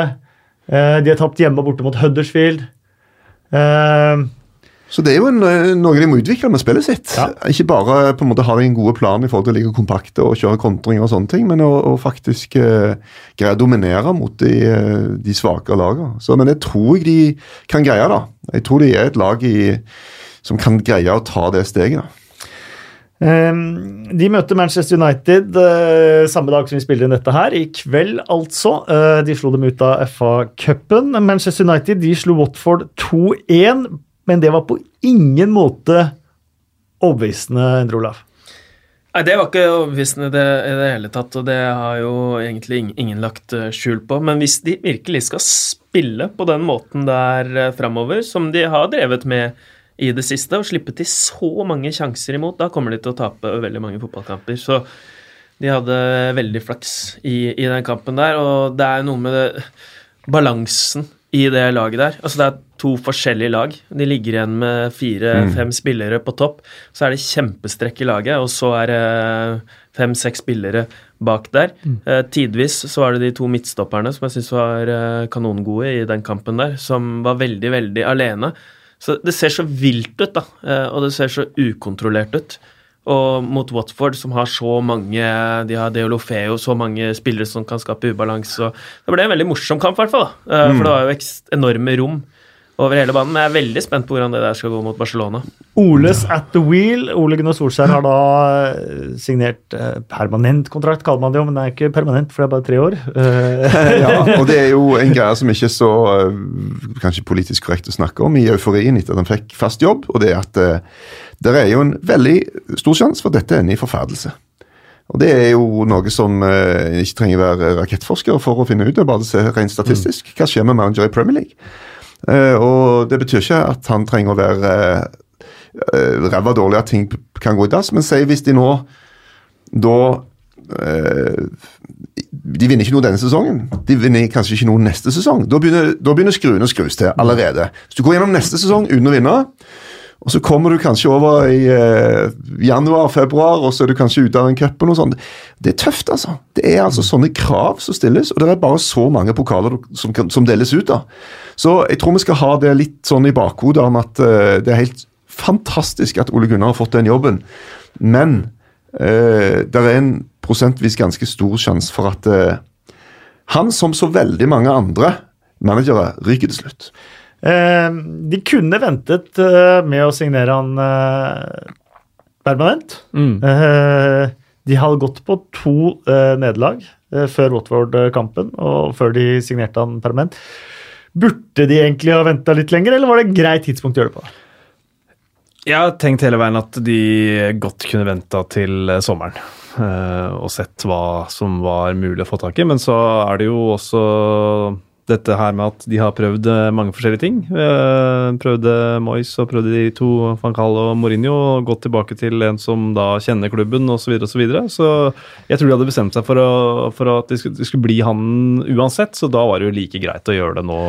Eh, De har tapt hjemme borte mot Huddersfield. Eh, Så det er jo en, noe de må utvikle med spillet sitt. Ja. Ikke bare på en måte ha en gode plan i forhold til å ligge kompakte og kjøre kontringer og sånne ting, men å, å faktisk uh, greie å dominere mot de, eh, de svakere lagene. Så, men jeg tror de kan greie, det. Jeg tror de er et lag i, som kan greie å ta det steget. da. Ehm, De møtte Manchester United eh, samme dag som vi spiller inn dette her, i kveld altså. Eh, De slo dem ut av FA-cupen. Manchester United de slo Watford 2-1, men det var på ingen måte overbevisende, Endre Olav. Nei, Det var ikke overbevisende i det, det hele tatt, og det har jo egentlig ing- ingen lagt eh, skjul på. Men hvis de virkelig skal spille på den måten der framover, som de har drevet med i det siste, og slippe til så mange sjanser imot, da kommer de til å tape veldig mange fotballkamper. Så de hadde veldig flaks i, i den kampen der, og det er noe med det, balansen i det laget der. Altså Det er to forskjellige lag. De ligger igjen med fire-fem spillere på topp. Så er det kjempestrekk i laget, og så er det fem-seks spillere bak der. Eh, tidvis så var det de to midtstopperne som jeg syns var eh, kanongode i den kampen der, som var veldig, veldig alene. Så det ser så vilt ut, da, eh, og det ser så ukontrollert ut. Og mot Watford, som har så mange De har Deolofeo, så mange spillere som kan skape ubalanse. Det ble en veldig morsom kamp, i hvert fall. da. Eh, For det var jo enorme rom over hele banen. Men jeg er veldig spent på hvordan det der skal gå mot Barcelona. Oles at the wheel. Ole Gunnar Solskjær har da eh, signert eh, permanent kontrakt, kaller man det jo, men det er ikke permanent, for det er bare tre år. Eh, ja, og det er jo en greie som ikke er så eh, kanskje politisk korrekt å snakke om i euforien etter at han fikk fast jobb, og det er at det er jo en veldig stor sjanse for at dette ender i forferdelse. Og Det er jo noe som en ikke trenger være rakettforsker for å finne ut. Det er bare å se rent statistisk. Hva skjer med manager i Premier League? Eh, og Det betyr ikke at han trenger å være uh, ræva dårlig, at ting kan gå i dass, men si hvis de nå da eh, de vinner ikke noe denne sesongen. De vinner kanskje ikke noe neste sesong. Da begynner, begynner skruene å skrus til allerede. Hvis du går gjennom neste sesong uten å vinne, og så kommer du kanskje over i eh, januar-februar, og så er du kanskje ute av den cupen og sånn. Det er tøft, altså. Det er altså sånne krav som stilles, og det er bare så mange pokaler som, som deles ut. da. Så jeg tror vi skal ha det litt sånn i bakhodet om at eh, det er helt fantastisk at Ole Gunnar har fått den jobben, men eh, det er en prosentvis ganske stor sjanse for at eh, han, som så veldig mange andre managere, ryker til slutt. Eh, de kunne ventet eh, med å signere han eh, permanent. Mm. Eh, de hadde gått på to nederlag før Watford-kampen og før de signerte han permanent. Burde de egentlig ha venta litt lenger, eller var det et greit tidspunkt å gjøre det på? Jeg har tenkt hele veien at de godt kunne venta til sommeren. og sett hva som var mulig å få tak i. Men så er det jo også dette her med at de har prøvd eh, mange forskjellige ting. Eh, prøvde Moyes og prøvde de to, van Gaal og Mourinho, og gått tilbake til en som da kjenner klubben osv. Så, videre, og så, videre. så jeg tror de hadde bestemt seg for, å, for at det skulle, de skulle bli han uansett, så da var det jo like greit å gjøre det nå,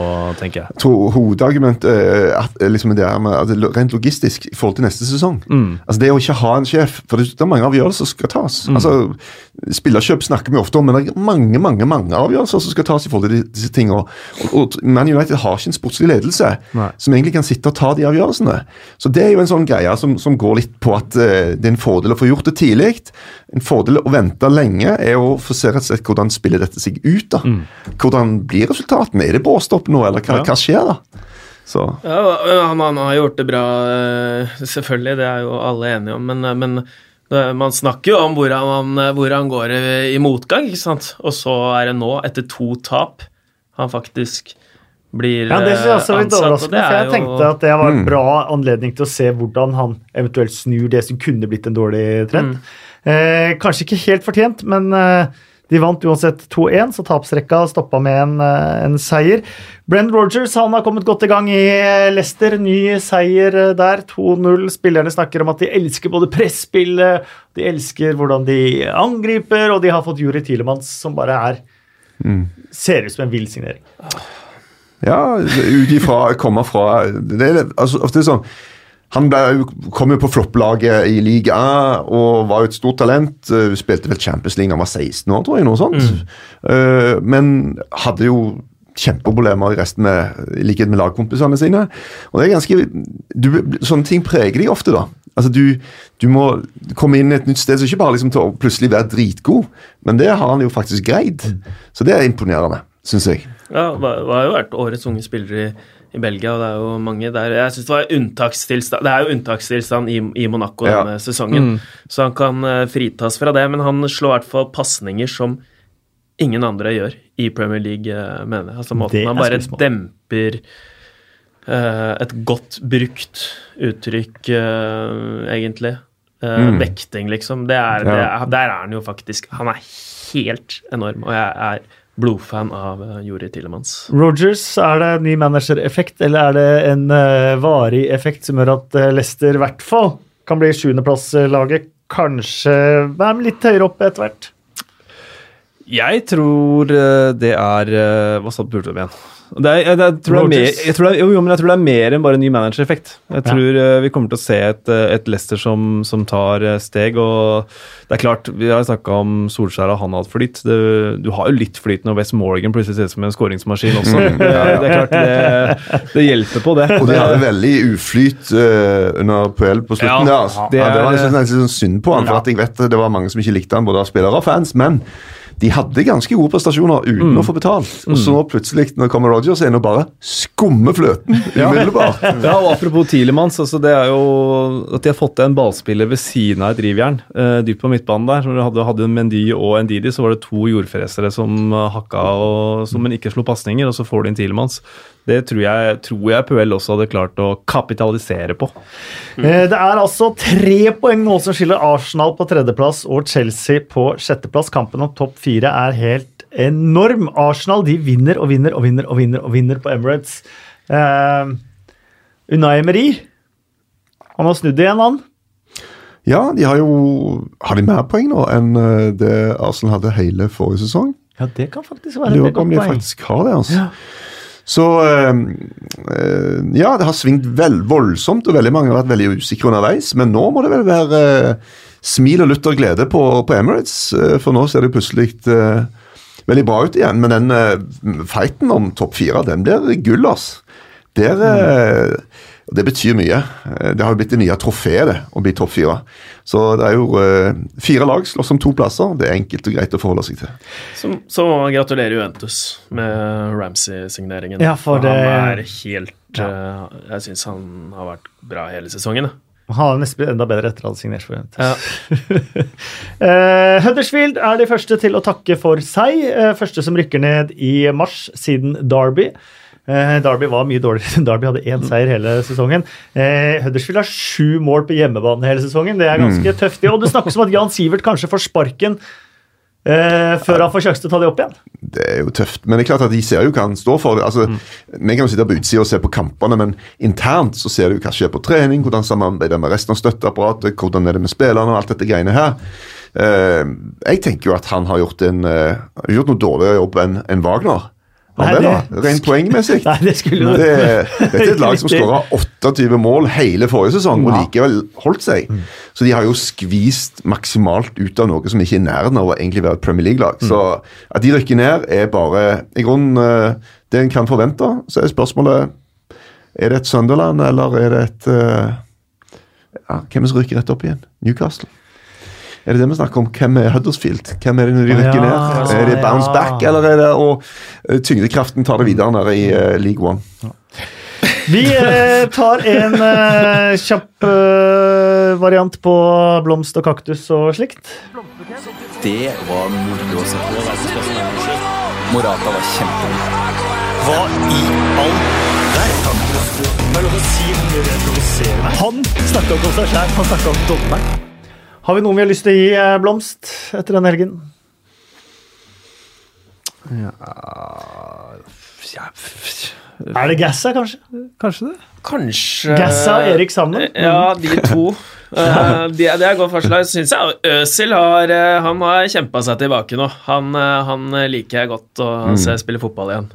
tenker jeg. To hovedargument er at, eh, liksom det er med, rent logistisk i forhold til neste sesong. Altså Det å ikke ha en sjef For det er mange avgjørelser som skal tas. Altså Spillerkjøp snakker vi ofte om, men det er mange mange, mange avgjørelser som skal tas i forhold til disse tingene. Og, og Man United har ikke en sportslig ledelse Nei. som egentlig kan sitte og ta de avgjørelsene. Så Det er jo en sånn greie som, som går litt på at uh, det er en fordel å få gjort det tidlig. En fordel å vente lenge er å få se rett og slett hvordan spiller dette seg ut. da. Hvordan blir resultatene? Er det bråstopp nå, eller hva, Ja. hva skjer da? Så Ja, han, han har gjort det bra, eh, selvfølgelig, det er jo alle enige om, men, eh, men det- man snakker jo om hvor han, hvor han går i, i motgang, ikke sant? Og så er det nå, etter to tap, han faktisk blir Ja, Det synes jeg også er litt og overraskende, for jeg jo- tenkte at det var en bra anledning til å se hvordan han eventuelt snur det som kunne blitt en dårlig trend. Eh, kanskje ikke helt fortjent, men eh, de vant uansett 2-1, så tapsrekka stoppa med en, eh, en seier. Brenn Rogers han har kommet godt i gang i eh, Leicester. Ny seier eh, der, 2-0. Spillerne snakker om at de elsker både presspillet, de elsker hvordan de angriper, og de har fått Juri Tilemanns, som bare er Ser ut som en vill signering. Ja, ut ifra komme fra det er, altså, ofte sånn Han ble, kom jo på flopplaget i liga og var jo et stort talent. eh, Spilte vel Champions League da han var 16 år, tror jeg. noe sånt. Eh, men hadde jo kjempeproblemer i resten med, i likhet med lagkompisene sine. Og det er ganske, du, Sånne ting preger de ofte, da. Altså du, du må komme inn et nytt sted, så ikke bare liksom til å plutselig være dritgod, men det har han jo faktisk greid. Så det er imponerende, syns jeg. Ja, det har jo vært årets unge spillere i, i Belgia, og det er jo mange der. Jeg synes Det var unntakstilstand Det er jo unntakstilstand i, i Monaco Ja. denne sesongen, så han kan eh, fritas fra det. Men han slår i hvert fall pasninger som ingen andre gjør i Premier League, eh, mener jeg. Altså måten er bare demper uh, et godt brukt uttrykk, uh, egentlig. Eh, Vekting, liksom. Det er, det Ja. er, der er han jo faktisk Han er helt enorm, og jeg er blodfan av uh, Jori Tilemans. Rogers, er det ny managereffekt, eller er det en varig effekt som gjør at uh, Leicester i hvert fall kan bli sjuendeplasslaget? Kanskje litt høyere opp etter hvert? Jeg tror eh, det er eh, Hva sa om igjen? Det er, jeg, jeg, tror det er mer, tror det er, jo, jo, men jeg tror det er mer enn bare en ny managereffekt. Jeg tror ja. vi kommer til å se et, eh, et Leicester som, som tar eh, steg. og det er klart, Vi har snakka om Solskjær og han har hatt flyt. Det, du har jo litt flyt når West Morgan plutselig ser ut som en skåringsmaskin også. Det, det er klart det, det hjelper på, det. Og de hadde veldig uflyt uh, under PL på slutten. Ja, der, altså. det ja, det var nesten litt sånn synd på han, for at jeg vet det var mange som ikke likte han, både av spillere og fans. Men de hadde ganske gode prestasjoner uten Mm. å få betalt. Og så nå plutselig, når kommer Rogers, inn og bare skummer fløten umiddelbart. Ja, og Apropos Tielemanns, altså det er jo at de har fått en ballspiller ved siden av et rivjern eh, dypt på midtbanen der. Når du hadde, hadde Mendy og Ndidi, så var det to jordfresere som eh, hakka og som men ikke slo pasninger, og så får du inn Tielemanns. Det tror jeg, tror jeg Puel også hadde klart å kapitalisere på. Eh, Det er altså tre poeng nå som skiller Arsenal på tredjeplass og Chelsea på sjetteplass. Kampen om topp fire er helt enorm. Arsenal de vinner og vinner og vinner og vinner og vinner på Emirates. Uh, Unai Emery han har snudd igjen, han. Ja, de har jo Har de mer poeng nå enn eh, det Arsenal hadde hele forrige sesong? Ja, det kan faktisk være et lurer på om godt de faktisk har det. altså. Så eh, eh, Ja, det har svingt vel voldsomt, og veldig mange har vært veldig usikre underveis. Men nå må det vel være eh, smil og lutter glede på, på Emirates, eh, for nå ser det plutselig veldig bra ut igjen. Men den fighten om topp fire, den blir gull, ass. Der eh, Og Det betyr mye. Eh, Det har jo blitt det nye trofeet, det, å bli topp fire. Så det er jo uh, fire lag slåss om to plasser. Det er enkelt og greit å forholde seg til. Så, så må man gratulere Juventus med Ramsey-signeringen. Ja, for det- Han er helt uh, Jeg syns han har vært bra hele sesongen. Han har nesten blitt enda bedre etter å ha signert for Juventus. Ja. uh, Huddersfield er de første til å takke for seg. Uh, første som rykker ned i mars siden Derby. Eh, Derby var mye dårligere. Derby hadde én seier hele sesongen. Eh, Huddersfield har sju mål på hjemmebane hele sesongen. Det er ganske tøft. Og det snakkes om at Jan Sivert kanskje får sparken eh, før han får sjanse til å ta det opp igjen. Det er jo tøft. Men det er klart at de ser jo hva han står for. Altså, Vi kan jo sitte på utsida og se på kampene, men internt så ser du hva skjer på trening, hvordan samarbeider med resten av støtteapparatet, hvordan er det med spillerne og alt dette greiene her. Eh, jeg tenker jo at han har gjort en gjort noe dårligere jobb enn enn Wagner. Nei, det, da? Rent poengmessig. Nei, det skulle Det, dette er et lag som skåra 28 mål hele forrige sesong, og likevel holdt seg. Så de har jo skvist maksimalt ut av noe som ikke er i nærheten av å egentlig være et Premier League-lag. Så at de rykker ned, er bare i grunnen eh, det en kan forvente. Så er spørsmålet er det et Sunderland, eller er det et eh, ja, Hvem som rykker rett opp igjen? Newcastle? Er det det vi snakker om? Hvem er Huddersfield? Hvem er det når de rykker Ja, ned? Er det bounce ja. back, eller er det å eh, tyngdekraften tar det videre nede i uh, League One? Vi eh, tar en eh, kjapp eh, variant på blomst og kaktus og slikt. Det var moro å se på. Morata var kjempegod. Hva i all verden? Er. Han snakka om seg sjæl, han snakka om dommeren. Har vi noen vi har lyst til å gi eh, blomst etter den helgen? Er det Gassa, kanskje? Kanskje det? Kanskje Gassa og Erik sammen? Ja, de to. Eh, de, det er et godt forslag. Syns jeg Øsil har, eh, han har kjempa seg tilbake nå. Han, eh, han liker jeg godt å se spille fotball igjen.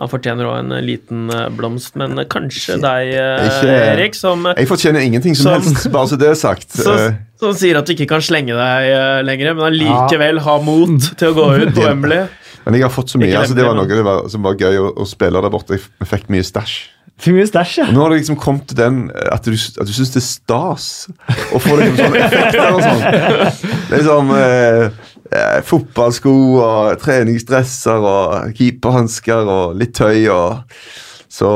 Han fortjener òg en liten eh, blomst, men kanskje kanskje deg, eh, Ikke- Erik, som, Jeg fortjener ingenting som, Som- helst, bare så det er sagt. så, Eh, som sier at du ikke kan slenge deg eh, lenger, men allikevel har mot til å gå ut på Wembley. Men jeg har fått så mye. Altså Det var noe det var, som var gøy å, å spille der borte. Jeg fikk mye stæsj. For mye stæsj, ja. Og Nå har det liksom kommet til den eh, at du, at du syns det er stas å få liksom sånne effekter og sånn. Liksom eh, eh, fotballsko og treningsdresser og keeperhansker og litt tøy og Så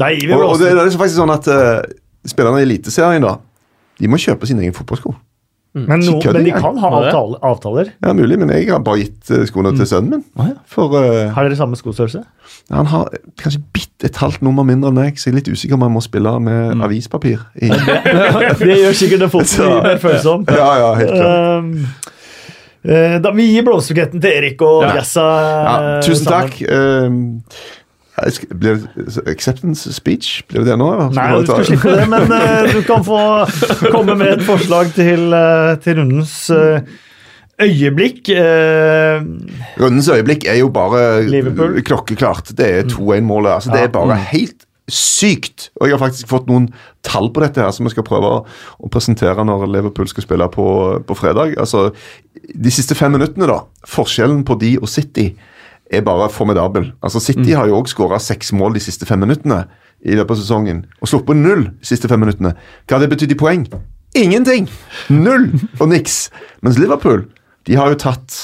Nei, vi Og, og det, det er faktisk sånn at eh, spillerne i Eliteserien da De må kjøpe sine egne fotballsko. Men, no, men de kan ha avtale, avtaler. Ja, Mulig, men jeg har bare gitt eh, skoene til sønnen min. Ja. For uh, Har dere samme skostørrelse? han har kanskje bitte et halvt nummer mindre enn meg, så jeg er litt usikker om han må spille med Mm. avispapir. I, det gjør sikkert den foten Så- mye mer følsom. ja, ja, helt klart. Um, eh, da vi gir blomsterbuketten til Erik og Ja. Jessa. Ja, eh, tusen sammen. takk. Eh, blir det acceptance speech? Blir det det nå? Nei, du skal slippe det, men eh, du kan få komme med et forslag til, eh, til rundens eh, øyeblikk. Eh, Rundens øyeblikk er jo bare Liverpool. klokkeklart. Det er 2-1-målet. Altså, det er bare helt sykt. Og jeg har faktisk fått noen tall på dette her som jeg skal prøve å, å presentere når Liverpool skal spille på, på fredag. Altså, De siste fem minuttene, da. Forskjellen på de og City er bare formidabel. Altså, City har jo òg skåra seks mål de siste fem minuttene i løpet av sesongen. Og sluppet null de siste fem minuttene. Hva har det betydd i poeng? Ingenting! Null og niks. Mens Liverpool de har jo tatt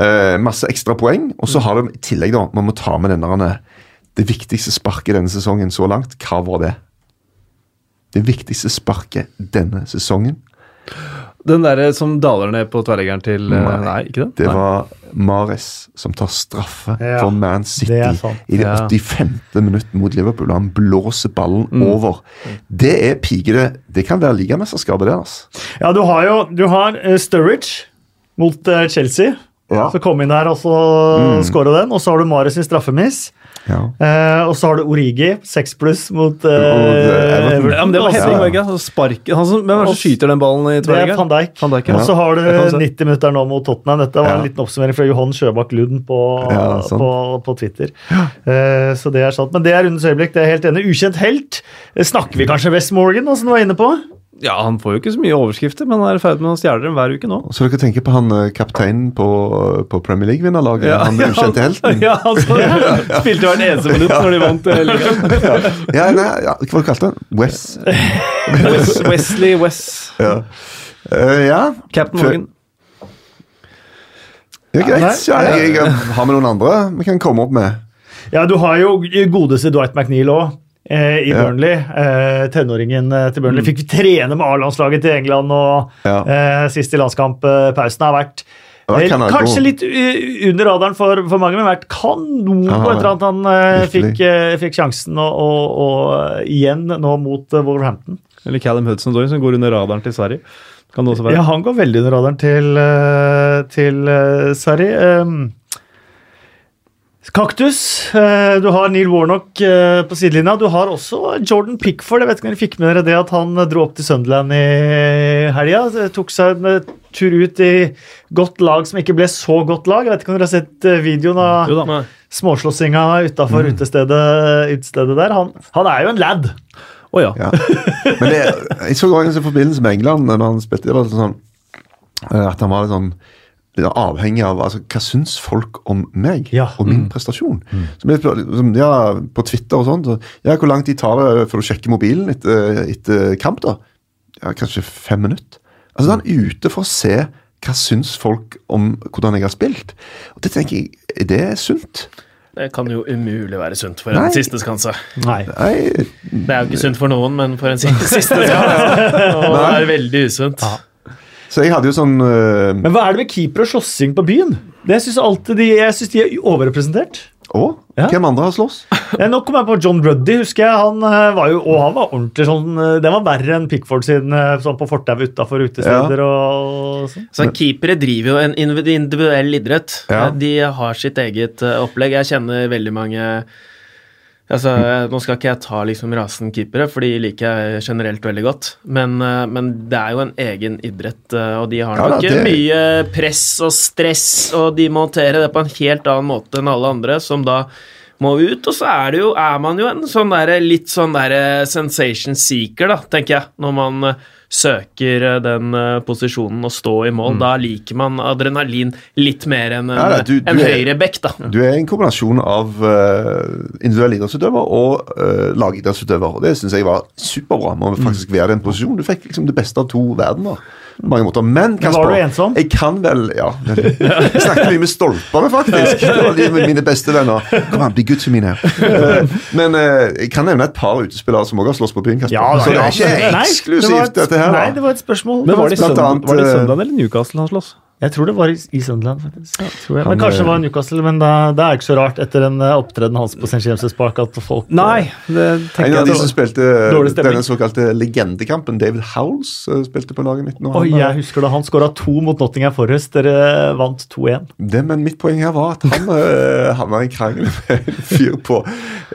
eh, masse ekstra poeng, og så har de i tillegg, da, man må ta med denne Det viktigste sparket denne sesongen så langt, hva var det? Det viktigste sparket denne sesongen, Den derre som daler ned på tverrleggeren til eh, Nei, Nei, ikke den? det Nei. var Mares som tar straffe Ja, for Man City det i det Ja. 85. minutt mot Liverpool. Han blåser ballen Mm. over. Det er pigete. Det kan være ligamesterskapet, det. altså. ja, du har jo du har eh, Sturridge mot eh, Chelsea. Ja. Så kom inn der og så Mm. skåra den. Og så har du Mares sin straffemiss. Ja. Uh, og så har du Origi, seks pluss, mot uh. Everton. Ja, men det var Hedvig var ikke? Altså, spark- Han som, hvem er det som skyter den ballen i Det er van Dijk. Van Dijk, ja. Og så har du Det kan du se. 90 minutter nå mot Tottenham. Dette var Ja. en liten oppsummering fra Johan Sjøbakk Lund på, på, på Twitter. Uh, så det er sant. Men det er rundens øyeblikk. Det er jeg helt enig. Ukjent helt. Snakker vi kanskje West Morgan, som du var inne på? Ja, han får jo ikke så mye overskrifter, men han er i ferd med å stjele dem hver uke nå. Så dere tenker på han eh, kapteinen på, på Premier League-vinnerlaget? han ukjente helten? Ja, han så, spilte hvert eneste minutt når de vant eh, ligaen. Ja, nei, ja, hva kalte han? Wes? Wes, Wesley Wes. Ja. Uh, ja. Captain Morgan. ja, greit. Ja, jeg, jeg, har vi noen andre vi kan komme opp med? Ja, du har jo godeste Dwight McNeil òg. Eh, I Ja. Burnley. Eh, tenåringen eh, til Burnley. Fikk trene med A-landslaget til England og Ja. eh, sist i landskapspausen har vært Ja, eh, Kanskje litt under radaren for, for mange, men vært kanon på et eller at han eh, fikk, eh, fikk sjansen og, og, og igjen nå mot Wolverhampton. Eller Callum Hudson-Doy, som går under radaren til Sverige. Kan det også være. Ja, han går veldig under radaren til, til Sverige. Um, Kaktus. eh, Du har Neil Warnock eh, på sidelinja. Du har også Jordan Pickford. Jeg vet ikke om dere fikk med dere det at han eh, dro opp til Sunderland i helga. Tok seg en tur ut i godt lag som ikke ble så godt lag. Jeg vet ikke om dere har sett videoen av Jo da. Småslåssinga utafor utestedet, utestedet der. Han, han er jo en lad. Å ja. Ja. Men det, jeg så også en forbindelse med England når han spilte. Det var sånn, at han var litt sånn avhengig av altså, hva syns folk om meg Ja. og min prestasjon. Så ble det liksom, ja, På Twitter og sånn så, ja, Hvor lang tid tar det før du sjekker mobilen etter, etter kamp? da? Ja, Kanskje fem minutter. Altså, Da er han ute for å se hva syns folk om hvordan jeg har spilt. Og det tenker jeg, Er det sunt? Det kan jo umulig være sunt for Nei. en siste skanse. Nei. Nei, Det er jo ikke sunt for noen, men for en siste skanse. Og det er veldig usunt. Så jeg hadde jo sånn øh, Men hva er det med keeper og slåssing på byen? Det synes alltid de, jeg synes de er overrepresentert. Å? Ja. Hvem andre har slåss? Nå kom jeg på John Ruddy, husker jeg. Han eh, var jo, og han var ordentlig sånn eh, Det var verre enn Pickford sin sånn på fortauet utafor utesteder og sånn. Så Keepere driver jo en individuell idrett. Ja. De har sitt eget opplegg. Jeg kjenner veldig mange Altså, Nå skal ikke jeg ta liksom rasen keepere, for de liker jeg generelt veldig godt. Men, eh, men det er jo en egen idrett, eh, og de har Ja nok det- mye press og stress, og de må håndtere det på en helt annen måte enn alle andre, som da må ut. Og så er, det jo, er man jo en sånn der, litt sånn der sensation seeker, da, tenker jeg, når man eh, søker eh, den eh, posisjonen å stå i mål. Da liker man adrenalin litt mer enn en, Mm. Ja, da, du- du en er- høyrebekk, da. Du er en kombinasjon av uh, individuell idrettsutøver og uh, lagidrettsutøver. og Det syns jeg var superbra. med å faktisk være i den posisjonen. Du fikk liksom det beste av to verdener. På mange måter. Men Men var du ensom? jeg kan vel Ja. Jeg snakket mye med stolpene, faktisk. Det var de mine beste venner. Kom an, bli good to me now. Eh, Men eh, jeg kan nevne et par utespillere som også har slåss på byen. Kasper. Ja, da, Så det er ikke Nei, eksklusivt, det et- dette her. Nei, det var et spørsmål. Men var det, Sunderland- annet, var det eh, eller Newcastle han slåss? Jeg tror det var i, Sunderland. faktisk. Ja, tror. Han, Men kanskje det eh, var Newcastle, men da, det er ikke så rart etter en eh, opptreden hans på St. James' Park at folk Nei, det tenker En av de som spilte denne såkalte legendekampen, David Howells, eh, spilte på laget mitt nå. Oi, Han, eh, jeg husker da han skåra to mot Nottingham Forest. Dere vant 2-1. Det, men mitt poeng her var at han havna i en krangel med en fyr på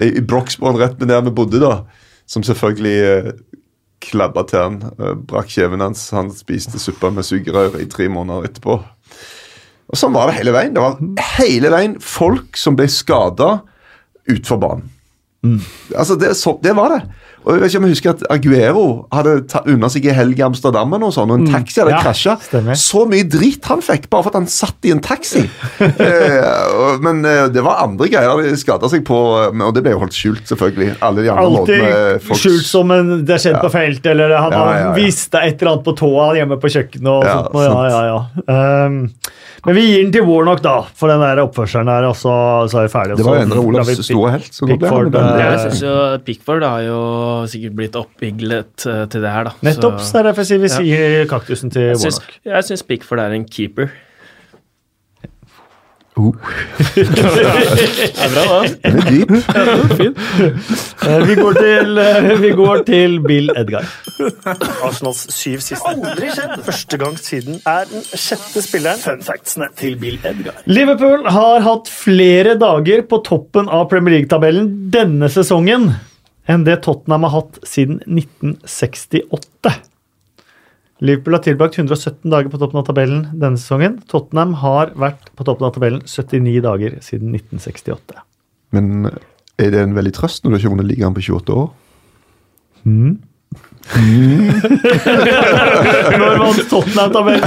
i Broxbourne rett ved der vi bodde, da. Som selvfølgelig klabba til han. Uh, brakk kjeven hans. Han spiste suppe med sugerør i tre måneder etterpå. Og Sånn var det hele veien. Det var hele veien folk som ble skada utfor banen. Altså, det, så, det var det. Og jeg vet ikke om jeg husker at Aguero hadde tatt unna seg i helg i Amsterdam og sånn, og en taxi hadde Ja, krasja. Så mye drit han fikk bare for at han satt i en taxi. eh, men eh, det var andre greier de skada seg på, eh, og det ble jo holdt skjult, selvfølgelig. Alle de andre måtene Alltid skjult som en, det har skjedd på felt, eller han Ja, har ja, ja. visst et eller annet på tåa hjemme på kjøkkenet. og Ja, sånt. og Ja, ja, ja. Um, men vi gir den til Warnock, da, for den der oppførselen der, og så, så er vi ferdige. Det var en av Olavs store helt. Så nå ble han Pickford, eh, Jeg synes jo Pickford har jo sikkert blitt oppiglet uh, til det her, da. Nettopp. Så det er derfor jeg sier vi sier kaktusen til jeg syns, Warnock. jeg syns Pickford er en keeper. Uh. Det er bra, da. den er dyp. Eh, vi, går til, eh, vi går til Bill Edgar. Arsenals syv siste. Aldri skjedd! Første gang siden er den sjette spilleren. Fun factsene til Bill Edgar. Liverpool har hatt flere dager på toppen av Premier League-tabellen denne sesongen enn det Tottenham har hatt siden 1968. Liverpool har tilbrakt 117 dager på toppen av tabellen denne sesongen. Tottenham har vært på toppen av tabellen 79 dager siden 1968. Men er det en veldig trøst når du ikke har vunnet ligaen på 28 år? Når vant Tottenham tabellen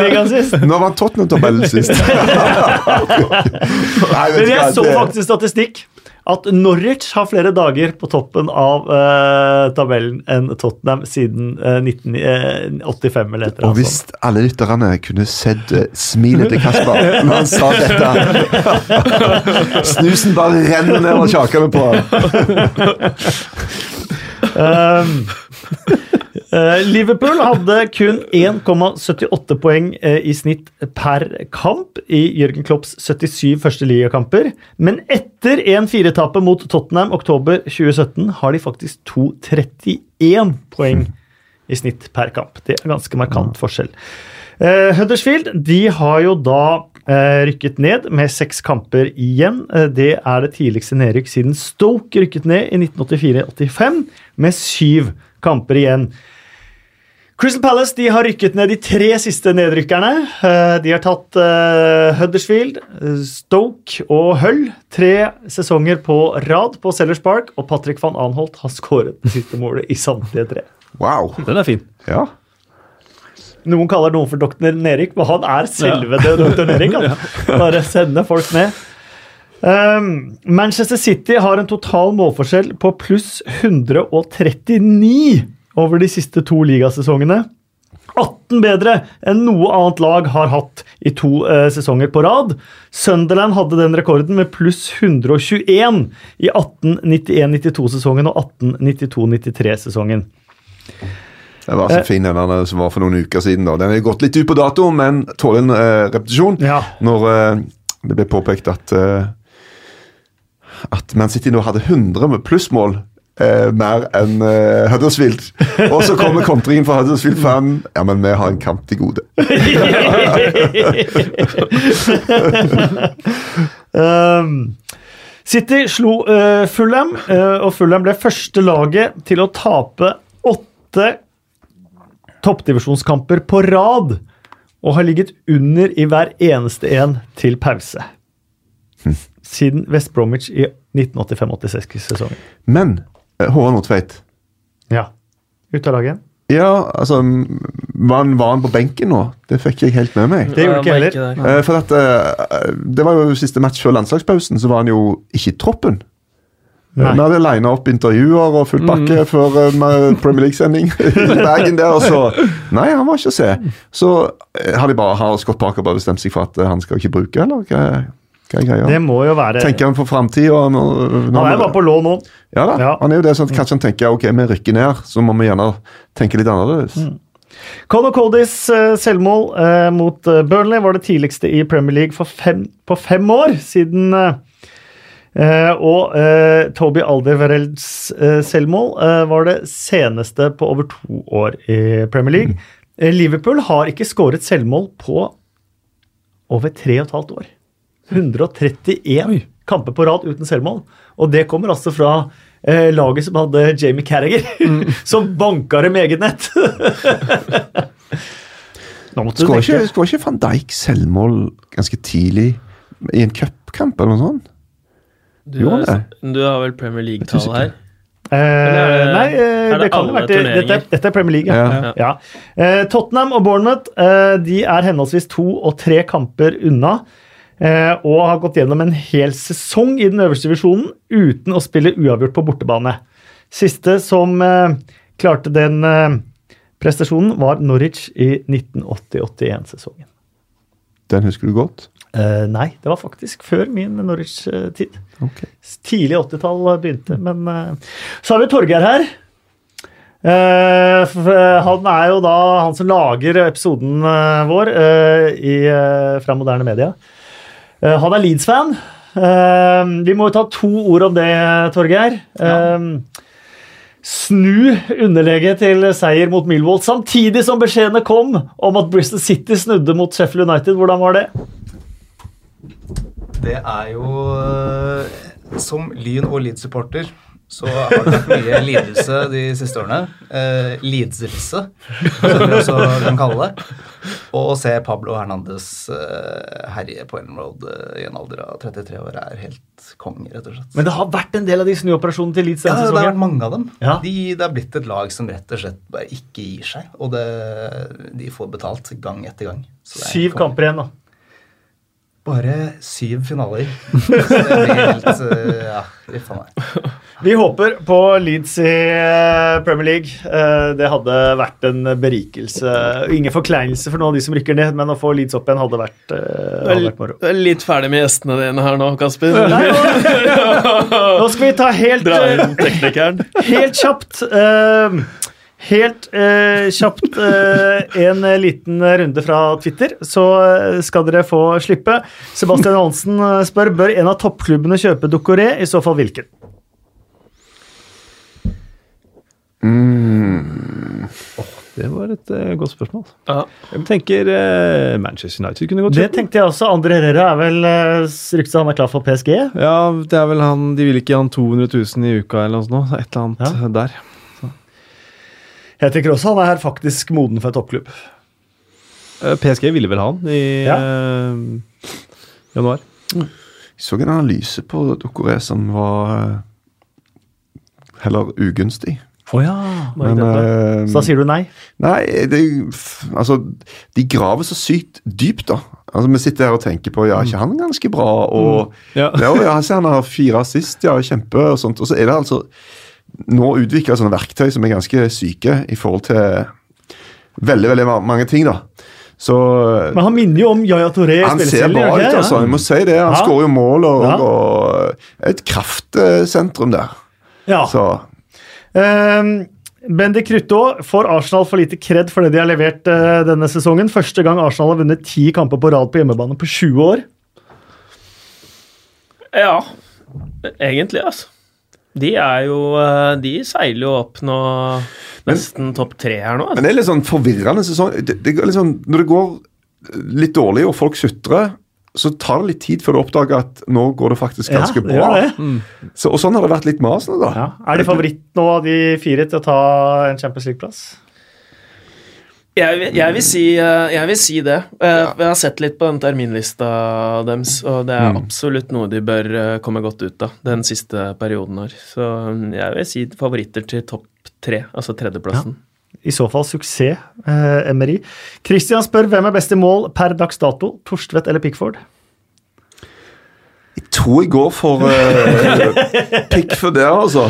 ligaen sist? Når vant Tottenham tabellen sist. Nei, Men jeg så faktisk statistikk at Norwich har flere dager på toppen av eh, tabellen enn Tottenham siden eh, 1985 eller et eller Og hvis alle lytterne kunne sett eh, smilet til Kasper når han sa dette Snusen bare renner ned over kjakene på han. Um, eh, Liverpool hadde kun 1,78 poeng eh, i snitt per kamp i Jørgen Klopps 77 første ligakamper. Men etter 1-4-tapet mot Tottenham oktober 2017 har de faktisk 2,31 poeng i snitt per kamp. Det er ganske markant forskjell. Eh, Huddersfield de har jo da eh, rykket ned med seks kamper igjen. Eh, det er det tidligste nedrykk siden Stoke rykket ned i 1984-85 med syv kamper igjen. Crystal Palace de har rykket ned de tre siste nedrykkerne. Eh, De har tatt eh, Huddersfield, eh, Stoke og Hull tre sesonger på rad på Sellers Park, og Patrick van Anholt har skåret det siste målet i samtlige tre. Wow. Den er fin. Ja. Noen kaller noen for doktor Nerik, men han er selveste doktor Nerik. Han. Bare sende folk ned. Um, Manchester City har en total målforskjell på pluss 139 over de siste to ligasesongene. 18 bedre enn noe annet lag har hatt i to eh, sesonger på rad. Sunderland hadde den rekorden med pluss 121 i 1891-92-sesongen og 1892-93-sesongen. Den var så fin, den som var for noen uker siden. da. Den er gått litt ut på dato, men tåler en eh, repetisjon. Ja. Når eh, det ble påpekt at eh, at Man City nå hadde 100 plussmål eh, mer enn eh, Huddersfield. Og så kommer kontringen fra Huddersfield-fan. Ja, men vi har en kamp til gode. Um, City slo uh, Fulham, uh, og Fulham ble første laget til å tape åtte toppdivisjonskamper på rad. Og har ligget under i hver eneste en til pause. Siden West Bromwich i 1985-86-sesongen. Men Håvard Nordtveit Ja. Ut av laget. Ja, altså var han, var han på benken nå? Det fikk jeg helt med meg. Det gjorde ikke heller. Eh, For at, eh, Det var jo siste match før landslagspausen, så var han jo ikke i troppen. Nei. Vi hadde lina opp intervjuer og full pakke før eh, Premier League-sending i Bergen der, og så Nei, han var ikke å se. Så eh, har de bare har Scott Parker bare bestemt seg for at eh, han skal ikke bruke, eller hva, er greia? Det må jo være Tenker han på framtida? Han er bare på lån nå. Ja da, Ja. han er jo det sånn at kanskje han tenker ok, vi rykker ned, så må vi gjerne tenke litt annerledes. Mm. Conor Coldys eh, selvmål eh, mot eh, Burnley var det tidligste i Premier League for fem, på fem år siden eh, eh, Og eh, Toby Alderweirelds selvmål var det seneste på over to år i Premier League. Mm. Liverpool har ikke skåret selvmål på over tre og et halvt år. 131 kamper på rad uten selvmål. Og det kommer altså fra eh, laget som hadde Jamie Carragher, som banka dem eget nett. Skårer ikke, ikke van Dijk selvmål ganske tidlig i en cupkamp eller noe sånt? Du, Gjorde har, han du har vel Premier League-tall her? Eh, det- nei, eh, det, det kan jo være dette, er- dette er Premier League. Ja. Ja. Ja. Eh, Tottenham og Bournemouth eh, de er henholdsvis to og tre kamper unna. Eh, og har gått gjennom en hel sesong i den øverste divisjonen uten å spille uavgjort på bortebane. Siste som eh, klarte den eh, prestasjonen, var Norwich i 1980-81-sesongen. Den husker du godt? Eh, nei, det var faktisk før min Norwich-tid. Okay. Tidlig 80-tall begynte, men eh, Så har vi Torgeir her. Eh, han er jo da han som lager episoden vår eh, i, fra Moderne Media. Eh, han er Leeds-fan. Eh, vi må jo ta to ord om det, Torgeir. Eh, Snu underlege til seier mot Millwall, samtidig som beskjedene kom om at Bristol City snudde mot Sheffield United. Hvordan var det? Det er jo Som Lyn- og Leeds-supporter så har det vært mye lidelse de siste årene. Eh, lidelse, som vi også kan kalle det. Og å se Pablo Hernandez eh, herje på Ellen Road eh, i en alder av 33 år er helt konge, rett og slett. Men det har vært en del av de snuoperasjonene til Leeds Ja, det har vært mange av dem. Ja. De, det er blitt et lag som rett og slett bare ikke gir seg. Og det, de får betalt gang etter gang. Syv kamper igjen, da. Bare syv finaler. Så det blir helt eh, Ja, uff a meg. Vi håper på Leeds i eh, Premier League. Eh, Det hadde vært en berikelse. Ingen forkleinelse for noen av de som rykker ned, men å få Leeds opp igjen hadde vært, hadde vært moro. Du er litt ferdig med gjestene dine her nå, Kasper. Nå skal vi ta helt, Dra inn teknikeren. helt kjapt eh, Helt eh, kjapt eh, en liten runde fra Twitter, så eh, skal dere få slippe. Sebastian Hansen eh, spør bør en av toppklubbene kjøpe Ducoré, i så fall hvilken? Det var et eh, godt spørsmål. Ja. Jeg tenker eh, Manchester United kunne gått Det tenkte jeg også. Andre Herrera er vel uh, ryktet han er klar for PSG. Ja, det er vel han De vil ikke gi han 200 000 i uka eller noe sånt. Et eller annet Ja. der. Jeg tenker også han er faktisk moden for en toppklubb. Eh, PSG ville vel ha han i Ja. eh, januar. Jeg så en analyse på Dokoré som var eh, heller ugunstig. Å ja. Men, uh, så da sier du nei? Nei, det, altså, de graver så sykt dypt, da. Altså, Vi sitter her og tenker på ja, er ikke han ganske bra? Og Ja. ja, ja, han har fire assist, ja, kjempe, og sånt. Og så er det altså nå utvikla sånne verktøy som er ganske syke i forhold til veldig, veldig mange ting, da. Så Men han minner jo om Yaya Toré. han ser bra ut, altså. Jeg må si det. Han Ja. skårer jo mål og, Ja. og et kraftsentrum der. Ja. Så Um, Bendik Krutå får Arsenal for lite kred for det de har levert uh, denne sesongen. Første gang Arsenal har vunnet ti kamper på rad på hjemmebane på 20 år. Ja, egentlig, altså. De er jo eh, De seiler jo opp nå nesten topp tre her nå. Men Altså. det er litt sånn forvirrende sesong. Det, det, liksom, når det går litt dårlig og folk sutrer, så tar det litt tid før du oppdager at nå går det faktisk ganske det bra. det. Så, og sånn har det vært litt med Arsenal, da. Ja. Er de favoritt nå av de fire til å ta en Champions League-plass? Jeg, jeg, vil si, eh, jeg vil si det. Eh, Jeg har sett litt på den terminlista deres, og det er absolutt noe de bør eh, komme godt ut av den siste perioden her. Så mm, jeg vil si favoritter til topp tre, altså tredjeplassen. I så fall suksess, eh, Emery. Christian spør hvem er best i mål per dags dato, Torstvedt eller Pickford? Tror jeg går for uh, pick for det, altså.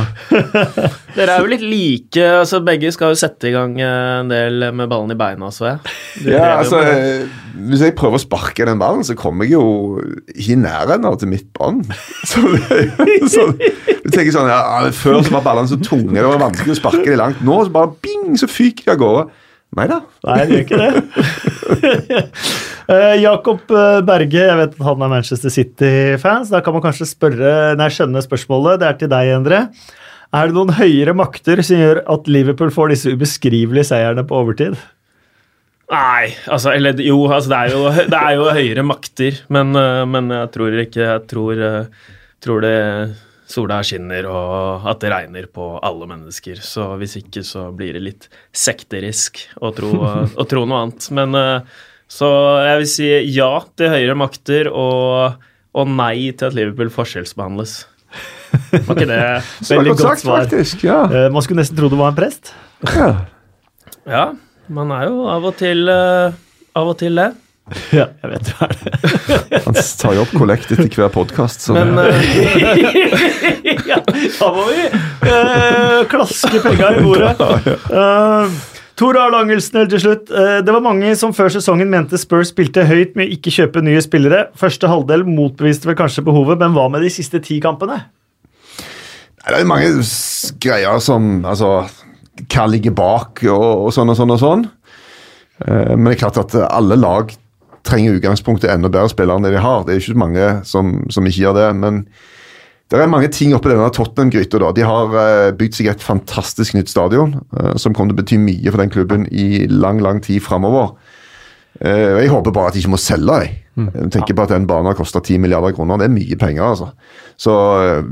Dere er jo litt like, altså begge skal jo sette i gang eh, en del med ballen i beina, så jeg. Ja, altså, eh, Hvis jeg prøver å sparke den ballen, så kommer jeg jo ikke i nærheten av til midtbanen. Så jo sånn, du tenker sånn, ja, Før så var ballene så tunge, det var vanskelig å sparke dem langt. Nå så bare bing, så fyker de av gårde. Nei da. Nei, det gjør ikke det. Eh, Jakob eh, Berge, jeg vet at han er Manchester City-fans. Da kan man kanskje spørre, nei, skjønne spørsmålet. Det er til deg, Endre. Er det noen høyere makter som gjør at Liverpool får disse ubeskrivelige seierne på overtid? Nei, altså Eller jo, altså, det, er jo, det er jo høyere makter, men, eh, men jeg tror ikke Jeg tror, tror det sola skinner og at det regner på alle mennesker. Så hvis ikke så blir det litt sekterisk å tro, å tro noe annet. Men eh, så jeg vil si ja til høyere makter og, og nei til at Liverpool forskjellsbehandles. Var ikke det Veldig godt sagt, svar. faktisk. Ja. Eh, Man skulle nesten tro det var en prest. ja. Ja, man er jo av og til eh, Av og til det. Ja, jeg vet det er. Han tar jo opp kollekt etter hver podkast. Men eh, ja, da må vi eh, klaske penga i bordet. Uh, Tor Arne Angelsen til slutt. Eh, det var mange som før sesongen mente Spurs spilte høyt med å ikke kjøpe nye spillere. Første halvdel motbeviste vel kanskje behovet, men hva med de siste ti kampene? Det er mange greier som altså, Hva ligger bak, og, og sånn og sånn og sånn. Eh, Men det er klart at alle lag trenger utgangspunktet enda bedre spillere enn det de har. Det er ikke mange som, som ikke gjør det. Men det er mange ting oppi denne Tottenham-gryta. da. De har eh, bygd seg et fantastisk nytt stadion, eh, som kommer til å bety mye for den klubben i lang, lang tid framover. Eh, jeg håper bare at de ikke må selge dem. Jeg tenker på at Den banen har kosta 10 milliarder kroner. Det er mye penger. altså. Så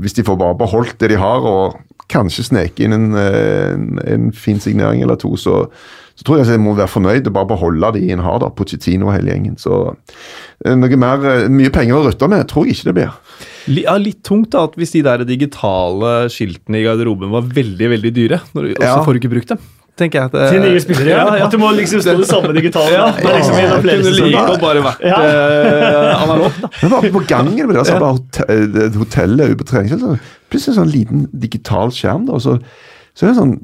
hvis de får bare beholdt det de har, og kanskje sneke inn en, eh, en, en fin signering eller to, så, så tror jeg jeg må være fornøyd og bare beholde de en har, da, Pochettino og hele gjengen. Så eh, noe mer, eh, mye penger å rutte med tror jeg ikke det blir. Ja, litt tungt da, at hvis de der digitale skiltene i garderoben var veldig, veldig dyre, og så Ja. får du ikke brukt dem. Tenker jeg at, eh, Til nye spillere, ja. At du må liksom stå det samme digitale. Ja, ja. er liksom en kunne like godt bare vært Ja. uh, analogt. Men bare på gangen med det, så bare hotell, eh, hotellet ute på treningsfeltet, plutselig en sånn liten digital skjerm, da, og så, så er det sånn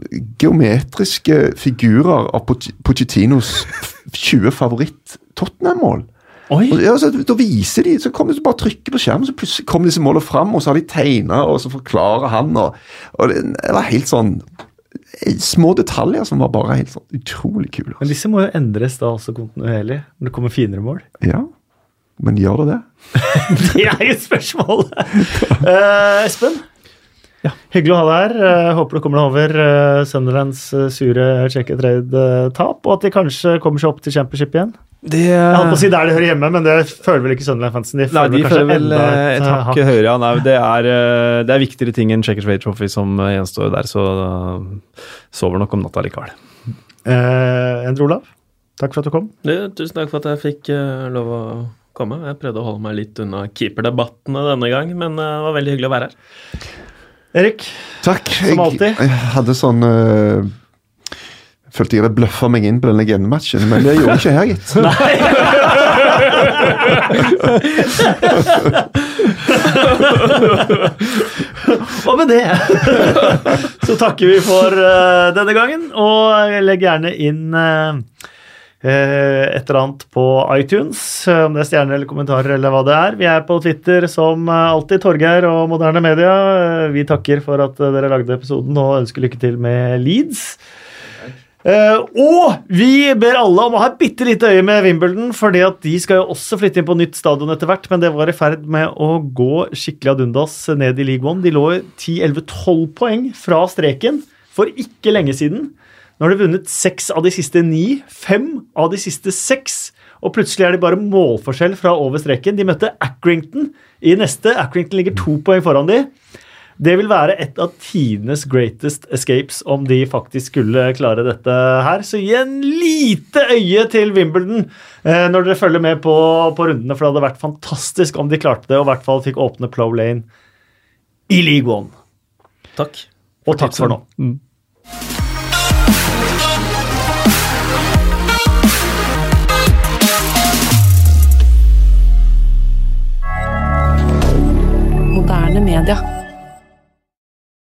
geometriske figurer av Pochettinos 20 favoritt-Tottenham-mål. Ja, så, da viser de, så kommer de bare trykker på skjermen, så plutselig kommer disse målene fram, og så har de tegna, og så forklarer han, og, og det, det var helt sånn eh, Små detaljer som var bare helt sånn utrolig kule. Men disse må jo endres da også kontinuerlig når det kommer finere mål. Ja, men gjør det det? Det er jo spørsmålet! Uh, Espen, hyggelig å ha deg her. Uh, håper du kommer deg over uh, Sunderlands uh, sure check and trade-tap, og at de kanskje kommer seg opp til championship igjen. Det, Jeg holdt på å si der de hører hjemme, men det føler vel ikke Sunderland-fansen. De Nei, de føler vel eh, et hakk høyere. Ja, nei, det, er, eh, det er viktigere ting enn Checkers Way Trophy som eh, gjenstår der, så sover nok om natta likevel. Eh, Endre Olav, takk for at du kom. Du, tusen takk for at jeg fikk uh, lov å komme. Jeg prøvde å holde meg litt unna keeperdebattene denne gang, men uh, det var veldig hyggelig å være her. Erik, Takk. Som alltid. Jeg, jeg hadde sånn uh, Følte jeg hadde bløffa meg inn på den legendematchen, men det gjorde jeg ikke her, gitt. Og med det så takker vi for uh, denne gangen, og legg gjerne inn eh, et eller annet på iTunes, om det er stjerner eller kommentarer eller hva det er. Vi er på Twitter som alltid, Torgeir og Moderne Media. Vi takker for at dere lagde episoden og ønsker lykke til med Leeds. Eh, og vi ber alle om å ha et bitte lite øye med Wimbledon, fordi at de skal jo også flytte inn på nytt stadion etter hvert, men det var i ferd med å gå skikkelig ad undas ned i League One. De lå 10-11-12 poeng fra streken for ikke lenge siden. Nå har de vunnet seks av de siste ni, fem av de siste seks, og plutselig er de bare målforskjell fra over streken. De møtte Accrington i neste. Accrington ligger to poeng foran de. Det vil være et av tidenes greatest escapes om de faktisk skulle klare dette her. Så gi en lite øye til Wimbledon eh, når dere følger med på, på rundene, for det hadde vært fantastisk om de klarte det, og i hvert fall fikk åpne Plow Lane i League One. Takk. Og takk for nå. Moderne media.